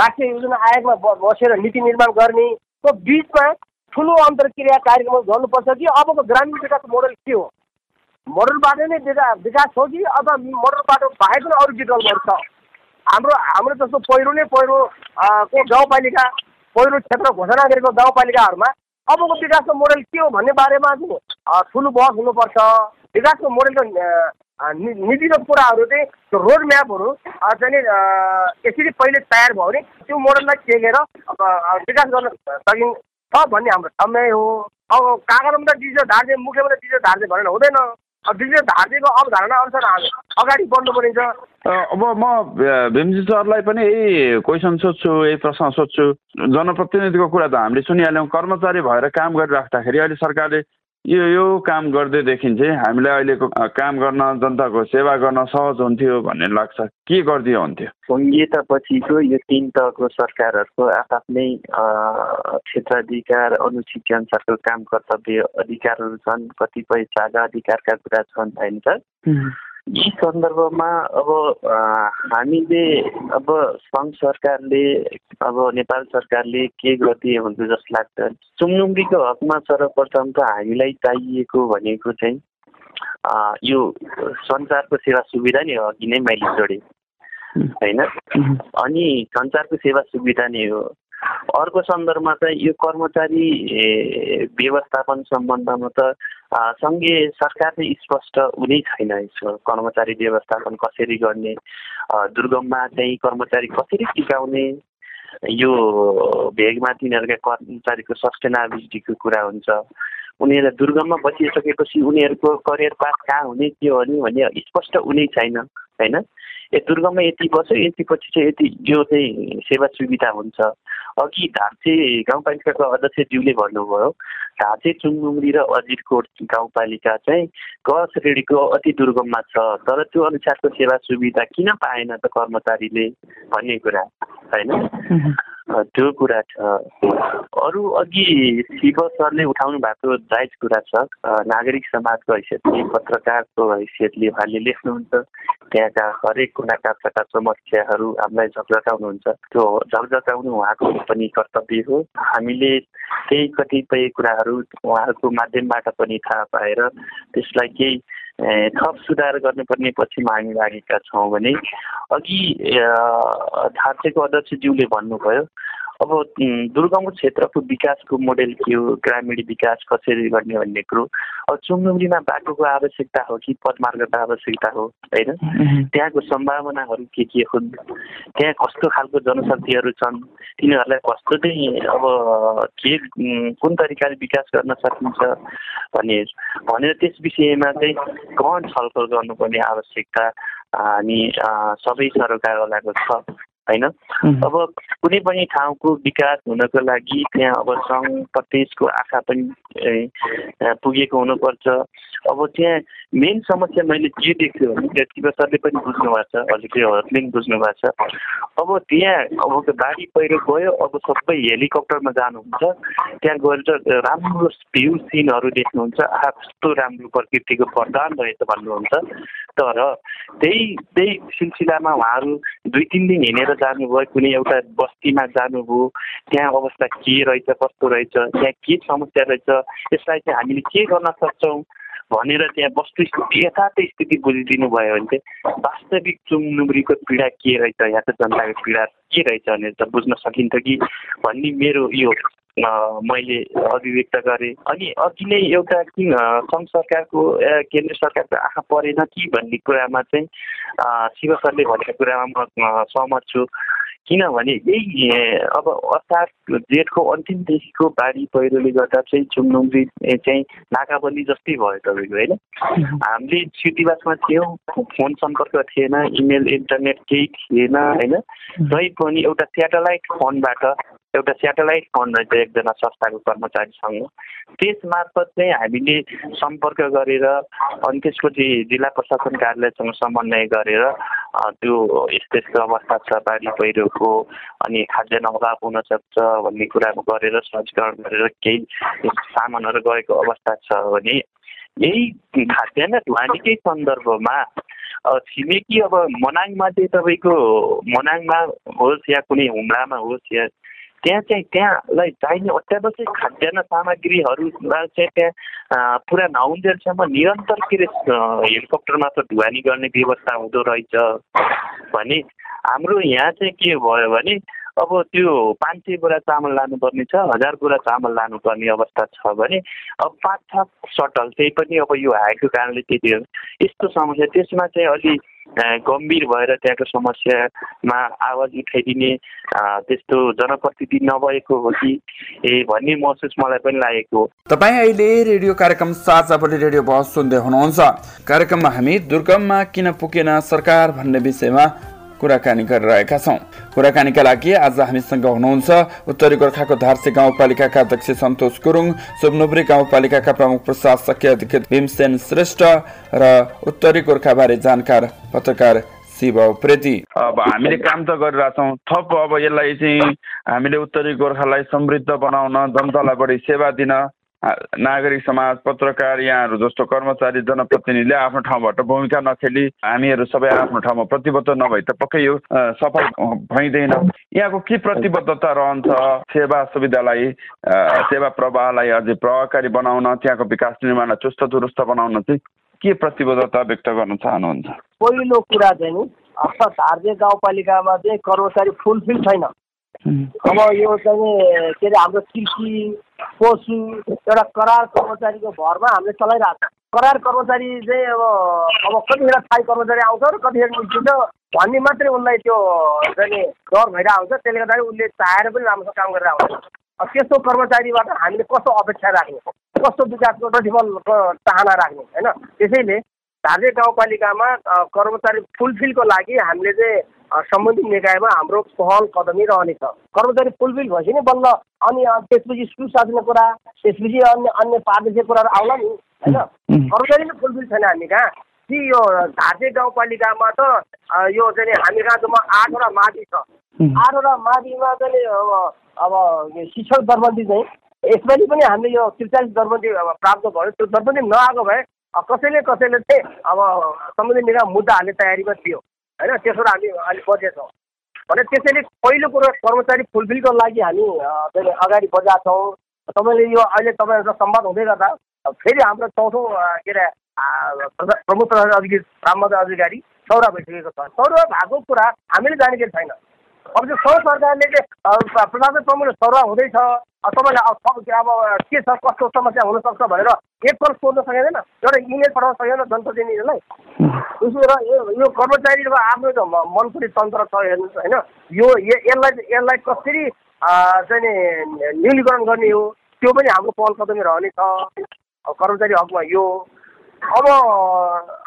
राष्ट्रिय योजना आयोगमा बसेर नीति निर्माण गर्नेको बिचमा ठुलो अन्तर्क्रिया कार्यक्रम गर्नुपर्छ कि अबको ग्रामीण विकास मोडल के हो? मोडलबाट नै विकास हो कि अथवा मोडलबाट बाहेक पनि अरू विकल्पहरू छ? हाम्रो हाम्रो जस्तो पहिरो नै पहिरो को गाउँपालिका पहिरो क्षेत्र घोषणा गरेको गाउँपालिकाहरूमा अबको विकासको मोडल के हो भन्ने बारेमा चाहिँ ठुलो बहस हुनुपर्छ। विकासको मोडलको नीतिगत कुराहरू चाहिँ त्यो रोड म्यापहरू चाहिँ यसरी पहिले तयार भयो भने त्यो मोडललाई टेकेर विकास गर्न सकिन्छ भन्ने हाम्रो ठम्मै हो। अब कागजमा त डिजिटल ढाँचे मुख्यमन्त्री डिजिटल ढाँचे भनेर हुँदैन। ढाँचेको अवधारणा अनुसार अगाडि बढ्नु परिन्छ अब म भीमजी सरलाई पनि यही क्वेसन सोध्छु यही प्रश्न सोध्छु। जनप्रतिनिधिको कुरा त हामीले सुनिहाल्यौँ। कर्मचारी भएर काम गरिराख्दाखेरि अहिले सरकारले यो यो काम गर्दैदेखि चाहिँ हामीलाई अहिलेको काम गर्न जनताको सेवा गर्न सहज हुन्थ्यो भन्ने लाग्छ। के गरिदियो हुन्थ्यो? सङ्घीयतापछिको यो तिन तहको सरकारहरूको आफ्नै क्षेत्राधिकार अनुसूची अनुसारको काम कर्तव्य अधिकारहरू छन् कतिपय साझा अधिकारका कुरा छन् होइन त यी सन्दर्भमा अब हामीले अब सङ्घ सरकारले अब नेपाल सरकारले के गरिदिए हुन्छ जस्तो लाग्छ चुमनुङ्गीको हकमा सर्वप्रथम त हामीलाई चाहिएको भनेको चाहिँ यो सञ्चारको सेवा सुविधा नि अघि नै मैले जोडेँ। होइन? अनि सञ्चारको सेवा सुविधा नै हो। अर्को सन्दर्भमा चाहिँ यो कर्मचारी व्यवस्थापन सम्बन्धमा त सङ्घीय सरकार चाहिँ स्पष्ट हुनै छैन यसो कर्मचारी व्यवस्थापन कसरी गर्ने दुर्गममा चाहिँ कर्मचारी कसरी टिकाउने यो भेगमा तिनीहरूका कर्मचारीको सस्टेनाबिलिटीको कुरा हुन्छ। उनीहरूलाई दुर्गममा बसिसकेपछि उनीहरूको करियर पास कहाँ हुने के हो भन्ने स्पष्ट हुनै छैन होइन? ए दुर्गममा यति बस्यो यति पछि चाहिँ यति यो चाहिँ सेवा सुविधा हुन्छ। अघि धार्चे गाउँपालिकाको अध्यक्षज्यूले भन्नुभयो धार्चे चुङमुङ्री र अजिरकोट गाउँपालिका चाहिँ क श्रेणीको अति दुर्गममा छ तर त्यो अनुसारको सेवा सुविधा किन पाएन त कर्मचारीले भन्ने कुरा होइन? त्यो कुरा छ। अरू अघि शिव सरले उठाउनु भएको जायज कुरा छ नागरिक समाजको हैसियतले पत्रकारको हैसियतले उहाँले लेख्नुहुन्छ। त्यहाँका हरेक कुना काप्चाका समस्याहरू हामीलाई झकझकाउनुहुन्छ त्यो झकझकाउनु उहाँको पनि कर्तव्य हो। हामीले केही कतिपय कुराहरू उहाँहरूको माध्यमबाट पनि थाहा पाएर त्यसलाई केही थप सुधार गर्नुपर्ने पक्षमा हामी लागेका छौँ भने अघि थार्चेको अध्यक्षज्यूले भन्नुभयो अब दुर्गमको क्षेत्रको विकासको मोडेल के हो? ग्रामीण विकास कसरी गर्ने भन्ने कुरो? अब चुङडुङ्गीमा बाटोको आवश्यकता हो कि पदमार्गको आवश्यकता हो? होइन? त्यहाँको सम्भावनाहरू के के हुन्? त्यहाँ कस्तो खालको जनशक्तिहरू छन्? तिनीहरूलाई कस्तो चाहिँ अब के कुन तरिकाले विकास गर्न सकिन्छ भने भनेर त्यस विषयमा चाहिँ गहन छलफल गर्नुपर्ने आवश्यकता हामी सबै सरकारवालाको छ। होइन? अब कुनै पनि ठाउँको विकास हुनको लागि त्यहाँ अब सङ्घ प्रदेशको आँखा पनि पुगेको हुनुपर्छ। अब त्यहाँ मेन समस्या मैले के देख्छु भने शिव सरले पनि बुझ्नु भएको छ हजुरले पनि बुझ्नु भएको छ। अब त्यहाँ अब बाढी पहिरो गयो अब सबै हेलिकप्टरमा जानुहुन्छ। त्यहाँ गएर राम्रो भ्यू सिनहरू देख्नुहुन्छ। आहा कस्तो राम्रो प्रकृतिको वरदान रहेछ भन्नुहुन्छ। तर त्यही त्यही सिलसिलामा उहाँहरू दुई तिन दिन हिँडेर जानुभयो कुनै एउटा बस्तीमा जानुभयो। त्यहाँ अवस्था के रहेछ कस्तो रहेछ त्यहाँ के समस्या रहेछ यसलाई चाहिँ हामीले के गर्न सक्छौँ? भनेर त्यहाँ वस्तु यथार्थ स्थिति बुझिदिनु भयो भने चाहिँ वास्तविक चुङनुब्रीको पीडा के रहेछ यहाँको जनताको पीडा के रहेछ भनेर त बुझ्न सकिन्थ्यो कि भन्ने मेरो यो मैले अभिव्यक्त गरेँ। अनि अघि नै एउटा किन सङ्घ सरकारको केन्द्र सरकारको आँखा परेन कि भन्ने कुरामा चाहिँ शिव सरले भनेको कुरामा म सहमत छु। किनभने यही अब असार जेठको अन्तिमदेखिको बाढी पहिरोले गर्दा चाहिँ चुमनुङ्गी चाहिँ नाकाबन्दी जस्तै भयो तपाईँको होइन? हामीले सिटीवासमा थियौँ फोन सम्पर्क थिएन इमेल इन्टरनेट केही थिएन होइन? जहीँ पनि एउटा सेटेलाइट फोनबाट एउटा सेटेलाइट फोन रहेछ एकजना संस्थाको कर्मचारीसँग। त्यस मार्फत चाहिँ हामीले सम्पर्क गरेर अनि त्यसपछि जिल्ला प्रशासन कार्यालयसँग समन्वय गरेर त्यो यस्तो यस्तो अवस्था छ बाढी पहिरोको अनि खाद्यान्न अभाव हुनसक्छ भन्ने कुराहरू गरेर सहजीकरण गरेर केही सामानहरू गएको अवस्था छ भने यही खाद्यान्न ढुवानीकै सन्दर्भमा छिमेकी अब मनाङमा चाहिँ तपाईँको मनाङमा होस् या कुनै हुम्लामा होस् या त्यहाँ चाहिँ त्यहाँलाई चाहिने अत्यावश्यक खाद्यान्न सामग्रीहरूलाई चाहिँ त्यहाँ पुरा नहुन्जेलसम्म निरन्तर के अरे हेलिकप्टरमा त ढुवानी गर्ने व्यवस्था हुँदो रहेछ। भने हाम्रो यहाँ चाहिँ के भयो भने अब त्यो पाँच सय बोरा चामल लानुपर्ने छ हजार बोरा चामल लानुपर्ने अवस्था छ भने अब पाँच छ सटल त्यही पनि अब यो हाइटको कारणले त्यति यस्तो समस्या त्यसमा चाहिँ अलि गम्भीर भएर त्यहाँको समस्यामा आवाज उठाइदिने त्यस्तो जनप्रतिनिधि नभएको हो कि ए भन्ने महसुस मलाई पनि लागेको हो। तपाईँ अहिले रेडियो कार्यक्रम साझा बोली रेडियो बहस सुन्दै हुनुहुन्छ। कार्यक्रममा हामी दुर्गममा किन पुगेन सरकार भन्ने विषयमा कुराकानी गरिरहेका छौँ। कुराकानीका लागि आज हामीसँग हुनुहुन्छ उत्तरी गोर्खाको धारसे गाउँपालिकाका अध्यक्ष सन्तोष गुरुङ सुबनुब्री गाउँपालिकाका प्रमुख प्रशासकीय अधिकृत भीमसेन श्रेष्ठ र उत्तरी गोर्खाबारे जानकार पत्रकार शिव उप्रेती अब हामीले काम त गरिरहेछौँ। थप अब यसलाई चाहिँ हामीले उत्तरी गोर्खालाई समृद्ध बनाउन जनतालाई बढी सेवा दिन नागरिक समाज पत्रकार यहाँहरू जस्तो कर्मचारी जनप्रतिनिधिले आफ्नो ठाउँबाट भूमिका नखेली हामीहरू सबै आफ्नो ठाउँमा प्रतिबद्ध नभए त पक्कै यो सफल भइँदैन। यहाँको के प्रतिबद्धता रहन्छ? सेवा सुविधालाई सेवा प्रवाहलाई अझै प्रभावकारी बनाउन त्यहाँको विकास निर्माणलाई चुस्त दुरुस्त बनाउन चाहिँ के प्रतिबद्धता व्यक्त गर्न चाहनुहुन्छ? पहिलो कुरा चाहिँ धार्जे गाउँपालिकामा चाहिँ कर्मचारी फुलफिल छैन। अब यो चाहिँ के अरे हाम्रो कृषि पशु एउटा करार कर्मचारीको भरमा हामीले चलाइरहेको छ। करार कर्मचारी चाहिँ अब अब कतिखेर थाई कर्मचारी आउँछ र कतिखेर निस्किन्छ भन्ने मात्रै उसलाई त्यो चाहिँ डर भइरहेको आउँछ त्यसले गर्दाखेरि उसले चाहेर पनि राम्रोसँग काम गरेर आउँछ त्यस्तो कर्मचारीबाट हामीले कस्तो अपेक्षा राख्ने? कस्तो विकासको प्रतिफलको चाहना राख्ने? होइन? त्यसैले धार्जे गाउँपालिकामा कर्मचारी फुलफिलको लागि हामीले चाहिँ सम्बन्धित निकायमा हाम्रो पहल कदमी रहनेछ कर्मचारी फुलफिल भएपछि नि बल्ल अनि त्यसपछि सुशासनको कुरा त्यसपछि अन्य अन्य पार्टीय कुराहरू आउला नि होइन? कर्मचारी नै फुलफिल छैन हामी कहाँ? कि यो धार्जे गाउँपालिकामा त यो चाहिँ हामी कहाँ आठवटा माथि छ। आठवटा माथिमा चाहिँ अब अब शिक्षक दरबन्दी चाहिँ यसपालि पनि हामीले यो त्रिचालिस दरबन्दी प्राप्त भयो। त्यो दरबन्दी नआएको भए कसैले कसैले चाहिँ अब सम्बन्धित निकाय मुद्दा हाल्ने तयारीमा थियो। होइन त्यसबाट हामी अलिक बजेछौँ भने त्यसैले पहिलो कुरो कर्मचारी फुलफिलको लागि हामी अगाडि बजाएको छौँ। तपाईँले यो अहिले तपाईँहरूको संवाद हुँदै गर्दा फेरि हाम्रो चौथो के अरे प्रमुख प्रशासन अधिकारी राममद अधिकारी सौरा भइसकेको छ। सौरा भएको कुरा हामीले जानेको छैन। अब त्यो सौ सरकारले चाहिँ प्रशासन प्रमुख सौरा हुँदैछ। तपाईँले अब के छ कस्तो समस्या हुनसक्छ भनेर एकपल्ट सोध्न सकिँदैन एउटा इमेल पठाउन सकिँदैन जनप्रतिनिधिलाई उसो र यो कर्मचारीको आफ्नो मनपरी तन्त्र छ हेर्नुहोस् होइन? यो यसलाई यसलाई कसरी चाहिँ न्यूनीकरण गर्ने हो? त्यो पनि हाम्रो पहल कदमी रहनेछ कर्मचारी हकमा यो। अब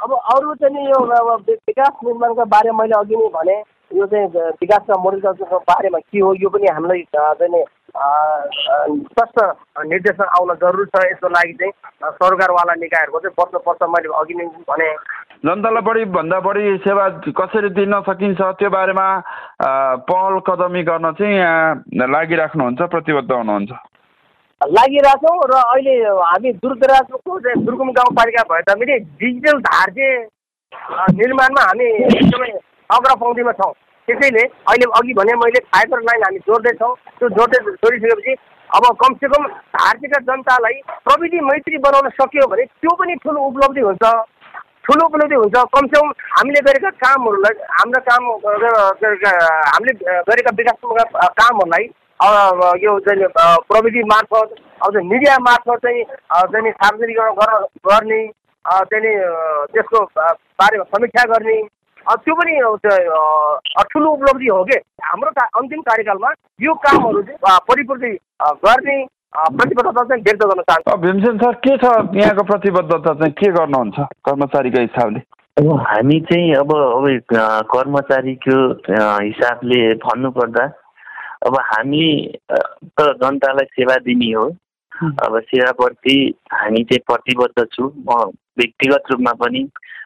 अब अरू चाहिँ यो अब विकास निर्माणको बारेमा मैले अघि नै भने यो चाहिँ विकासका मोडलको बारेमा के हो यो पनि हामीलाई चाहिँ स्पष्ट निर्देशन आउन जरुरी छ यसको लागि चाहिँ सरकारवाला निकायहरूको चाहिँ बस्नुपर्छ मैले अघि नै भने। जनतालाई बढी भन्दा बढी सेवा कसरी दिन सकिन्छ त्यो बारेमा पहल कदमी गर्न चाहिँ यहाँ लागिराख्नुहुन्छ प्रतिबद्ध हुनुहुन्छ। लागिरहेछौँ र अहिले हामी दूरदराजको चाहिँ दुर्गम गाउँपालिका भए तापनि डिजिटल धार्जे निर्माणमा हामी एकदमै अग्रपङ्क्तिमा छौँ। त्यसैले अहिले अघि भने मैले फाइबर लाइन हामी जोड्दैछौँ। त्यो जोड्दै जोडिसकेपछि अब कमसेकम भारतीय जनतालाई प्रविधि मैत्री बनाउन सक्यो भने त्यो पनि ठुलो उपलब्धि हुन्छ। ठुलो उपलब्धि हुन्छ। कमसेकम हामीले गरेका कामहरूलाई हाम्रा काम हामीले गरेका विकासका कामहरूलाई यो चाहिँ प्रविधि मार्फत अब मिडिया मार्फत चाहिँ चाहिँ सार्वजनिकरण गर्ने चाहिँ त्यसको बारेमा समीक्षा गर्ने त्यो पनि ठुलो उपलब्धि हो कि? हाम्रो अन्तिम कार्यकालमा यो कामहरू चाहिँ परिपूर्ति गर्ने प्रतिबद्धता चाहिँ व्यक्त गर्न चाहन्छु। भीमसेन सर के छ यहाँको प्रतिबद्धता चाहिँ? के गर्नुहुन्छ कर्मचारीको हिसाबले? अब हामी चाहिँ अब अब कर्मचारीको हिसाबले भन्नुपर्दा अब हामी त जनतालाई सेवा दिने हो। अब सेवाप्रति हामी चाहिँ प्रतिबद्ध छु। म व्यक्तिगत रूपमा पनि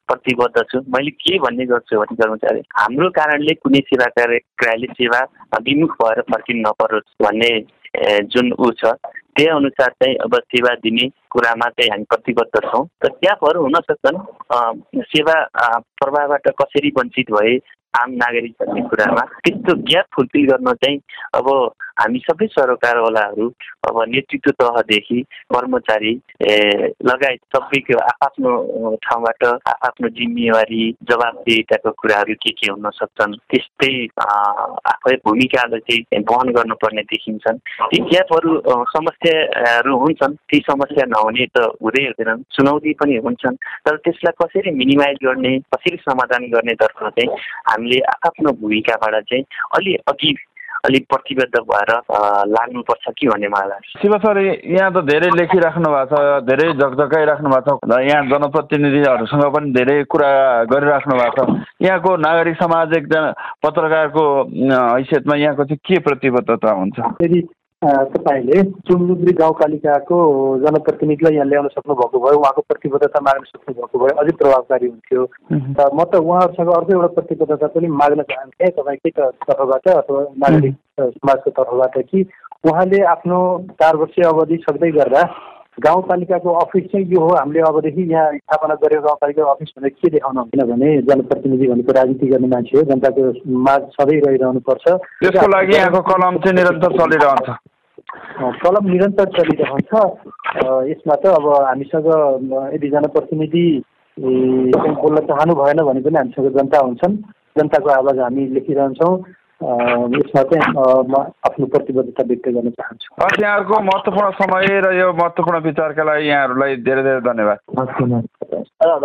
प्रतिबद्ध छु मैले के भन्ने गर्छु भने कर्मचारी हाम्रो कारणले कुनै सेवा कार्यालय सेवा विमुख भएर फर्किनु नपरोस् भन्ने जुन ऊ छ त्यही अनुसार चाहिँ अब सेवा दिने कुरामा चाहिँ हामी प्रतिबद्ध छौँ। र ग्यापहरू हुन सक्छन् सेवा प्रभावबाट कसरी वञ्चित भए आम नागरिक भन्ने कुरामा त्यस्तो ग्याप फुलफिल गर्न चाहिँ अब हामी सबै सरकारवालाहरू अब नेतृत्व तहदेखि कर्मचारी लगायत सबैको आफ्नो ठाउँबाट आफ्नो जिम्मेवारी जवाबदेताको कुराहरू के के हुन सक्छन् त्यस्तै आफै भूमिकालाई चाहिँ वहन गर्नुपर्ने देखिन्छन्। ती ग्यापहरू समस्याहरू हुन्छन् ती समस्या त हुँदै हुँदैनन् चुनौती पनि हुन्छन्। तर त्यसलाई कसरी मिनिमाइज गर्ने कसरी समाधान गर्नेतर्फ चाहिँ हामीले आफ्नो भूमिकाबाट चाहिँ अलि अघि अलिक प्रतिबद्ध भएर लाग्नुपर्छ कि भन्ने मलाई लाग्छ। शिव सर यहाँ त धेरै लेखिराख्नु भएको छ धेरै झकझकाइराख्नु भएको छ यहाँ जनप्रतिनिधिहरूसँग पनि धेरै कुरा गरिराख्नु भएको छ। यहाँको नागरिक समाज एकजना पत्रकारको हैसियतमा यहाँको चाहिँ के प्रतिबद्धता हुन्छ? तपाईँले चुमलुब्री गाउँपालिकाको जनप्रतिनिधिलाई यहाँ ल्याउन सक्नुभएको भए उहाँको प्रतिबद्धता माग्न सक्नुभएको भए अझै प्रभावकारी हुन्थ्यो। र म त उहाँहरूसँग अर्को एउटा प्रतिबद्धता पनि माग्न चाहन्थेँ तपाईँकै तर्फबाट अथवा नागरिक समाजको तर्फबाट कि उहाँले आफ्नो चार वर्षीय अवधि सक्दै गर्दा गाउँपालिकाको अफिस चाहिँ यो हो हामीले अबदेखि यहाँ स्थापना गरेको गाउँपालिका अफिस भनेर के देखाउनु किनभने जनप्रतिनिधि भनेको राजनीति गर्ने मान्छे हो जनताको माझ सधैँ रहिरहनु पर्छ त्यसको लागि यहाँको कलम चाहिँ निरन्तर चलिरहन्छ। कलम निरन्तर चलिरहन्छ यसमा त अब हामीसँग यदि जनप्रतिनिधि बोल्न चाहनु भएन भने पनि हामीसँग जनता हुन्छन्। जनताको आवाज हामी लेखिरहन्छौँ। यसमा चाहिँ म आफ्नो प्रतिबद्धता व्यक्त गर्न चाहन्छु। यहाँहरूको महत्त्वपूर्ण समय र यो महत्त्वपूर्ण विचारका लागि यहाँहरूलाई धेरै धेरै धन्यवाद।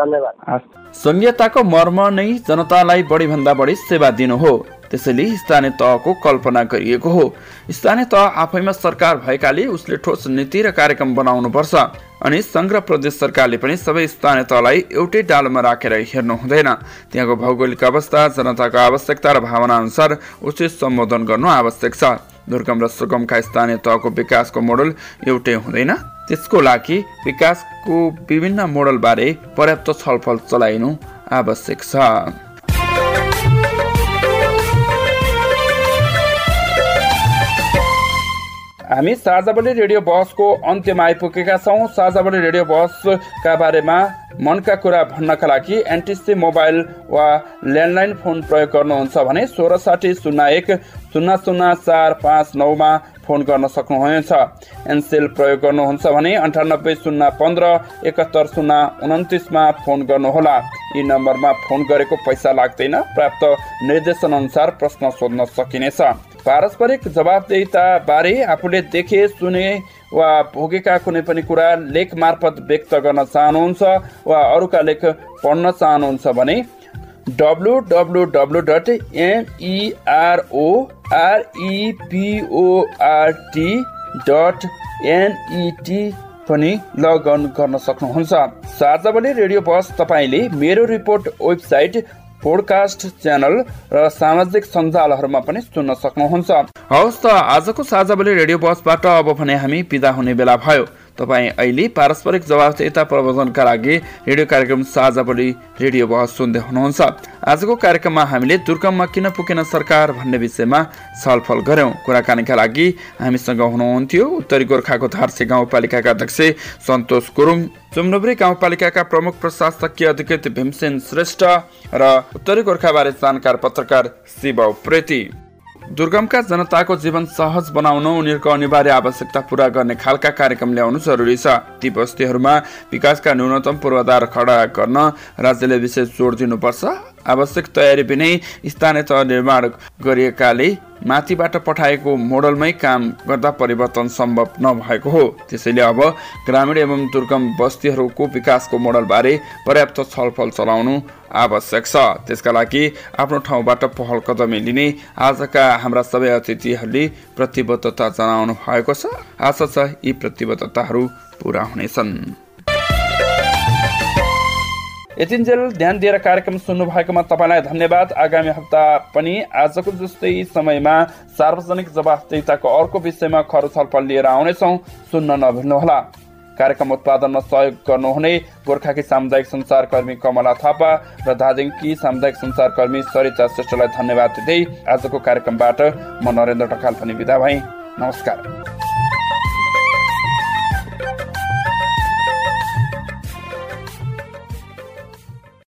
धन्यवाद। संहिताको मर्म नै जनतालाई बढीभन्दा बढी सेवा दिनु हो। त्यसैले स्थानीय तहको कल्पना गरिएको हो। स्थानीय तह आफैमा सरकार भएकाले उसले ठोस नीति र कार्यक्रम बनाउनुपर्छ। अनि सङ्घ प्रदेश सरकारले पनि सबै स्थानीय तहलाई एउटै डालोमा राखेर हेर्नु हुँदैन। त्यहाँको भौगोलिक अवस्था जनताको आवश्यकता र भावना अनुसार उचित सम्बोधन गर्नु आवश्यक छ। दुर्गम र सुगमका स्थानीय तहको विकासको मोडल एउटै हुँदैन। त्यसको लागि विकासको विभिन्न मोडलबारे पर्याप्त छलफल चलाइनु आवश्यक छ। हामी साझाबली रेडियो बहसको अन्त्यमा आइपुगेका छौँ। साझाबली रेडियो बहसका बारेमा मनका कुरा भन्नका लागि एनटिसी मोबाइल वा ल्यान्डलाइन फोन प्रयोग गर्नुहुन्छ भने सोह्र साठी शून्य एक शून्य शून्य चार पाँच नौमा फोन गर्न सक्नुहुनेछ। एनसेल प्रयोग गर्नुहुन्छ भने अन्ठानब्बे शून्य पन्ध्र एकहत्तर शून्य उन्तिसमा फोन गर्नुहोला। यी नम्बरमा फोन गरेको पैसा लाग्दैन प्राप्त निर्देशन अनुसार प्रश्न सोध्न सकिनेछ। पारस्परिक जवाबदेता बारे आफूले देखे सुने वा भोगेका कुनै पनि कुरा लेख मार्फत व्यक्त गर्न चाहनुहुन्छ वा अरूका लेख पढ्न चाहनुहुन्छ भने W W W dot MEROREPORT dot net पनि लगअन गर्न सक्नुहुन्छ। साझावली रेडियो बस तपाईँले मेरो रिपोर्ट वेबसाइट पोडकास्ट च्यानल र सामाजिक सञ्जालहरूमा पनि सुन्न सक्नुहुन्छ। हवस् त आजको साझाबली रेडियो बसबाट अब भने हामी बिदा हुने बेला भयो। तपाईँ अहिले पारस्परिक जवाबदेता प्रबन्धनका लागि रेडियो कार्यक्रम साझा बोली रेडियो बहस सुन्दै हुनुहुन्छ। आजको कार्यक्रममा हामीले दुर्गममा किन पुगेन सरकार भन्ने विषयमा छलफल गऱ्यौँ। कुराकानीका लागि हामीसँग हुनुहुन्थ्यो उत्तरी गोर्खाको धारसे गाउँपालिकाका अध्यक्ष सन्तोष गुरुङ चुम्डुब्री गाउँपालिकाका प्रमुख प्रशासकीय अधिकृत भीमसेन श्रेष्ठ र उत्तरी गोर्खाबारे जानकार पत्रकार शिव प्रेती दुर्गमका जनताको जीवन सहज बनाउन उनीहरूको अनिवार्य आवश्यकता पूरा गर्ने खालका कार्यक्रम ल्याउनु जरुरी छ। ती बस्तीहरूमा विकासका न्यूनतम पूर्वाधार खडा गर्न राज्यले विशेष जोड दिनुपर्छ। आवश्यक तयारी बिनै स्थानीय तह निर्माण गरिएकाले माथिबाट पठाएको मोडलमै काम गर्दा परिवर्तन सम्भव नभएको हो। त्यसैले अब ग्रामीण एवं दुर्गम बस्तीहरूको विकासको मोडलबारे पर्याप्त छलफल चलाउनु आवश्यक छ। त्यसका लागि आफ्नो ठाउँबाट पहल कदमी लिने आजका हाम्रा सबै अतिथिहरूले प्रतिबद्धता जनाउनु भएको छ। आशा छ यी प्रतिबद्धताहरू पुरा हुनेछन्। यतिन्जेल ध्यान दिएर कार्यक्रम सुन्नु भएकोमा तपाईँलाई धन्यवाद। आगामी हप्ता पनि आजको जस्तै समयमा सार्वजनिक जवाफदेताको अर्को विषयमा खर छलफल लिएर आउनेछौँ। सुन्न नभुल्नुहोला। कार्यक्रम उत्पादनमा सहयोग गर्नुहुने गोर्खाकी सामुदायिक सञ्चारकर्मी कमला थापा र दार्जिलिङकी सामुदायिक सञ्चारकर्मी सरिता श्रेष्ठलाई धन्यवाद दिँदै आजको कार्यक्रमबाट म नरेन्द्र ढकाल पनि विदा भएँ। नमस्कार।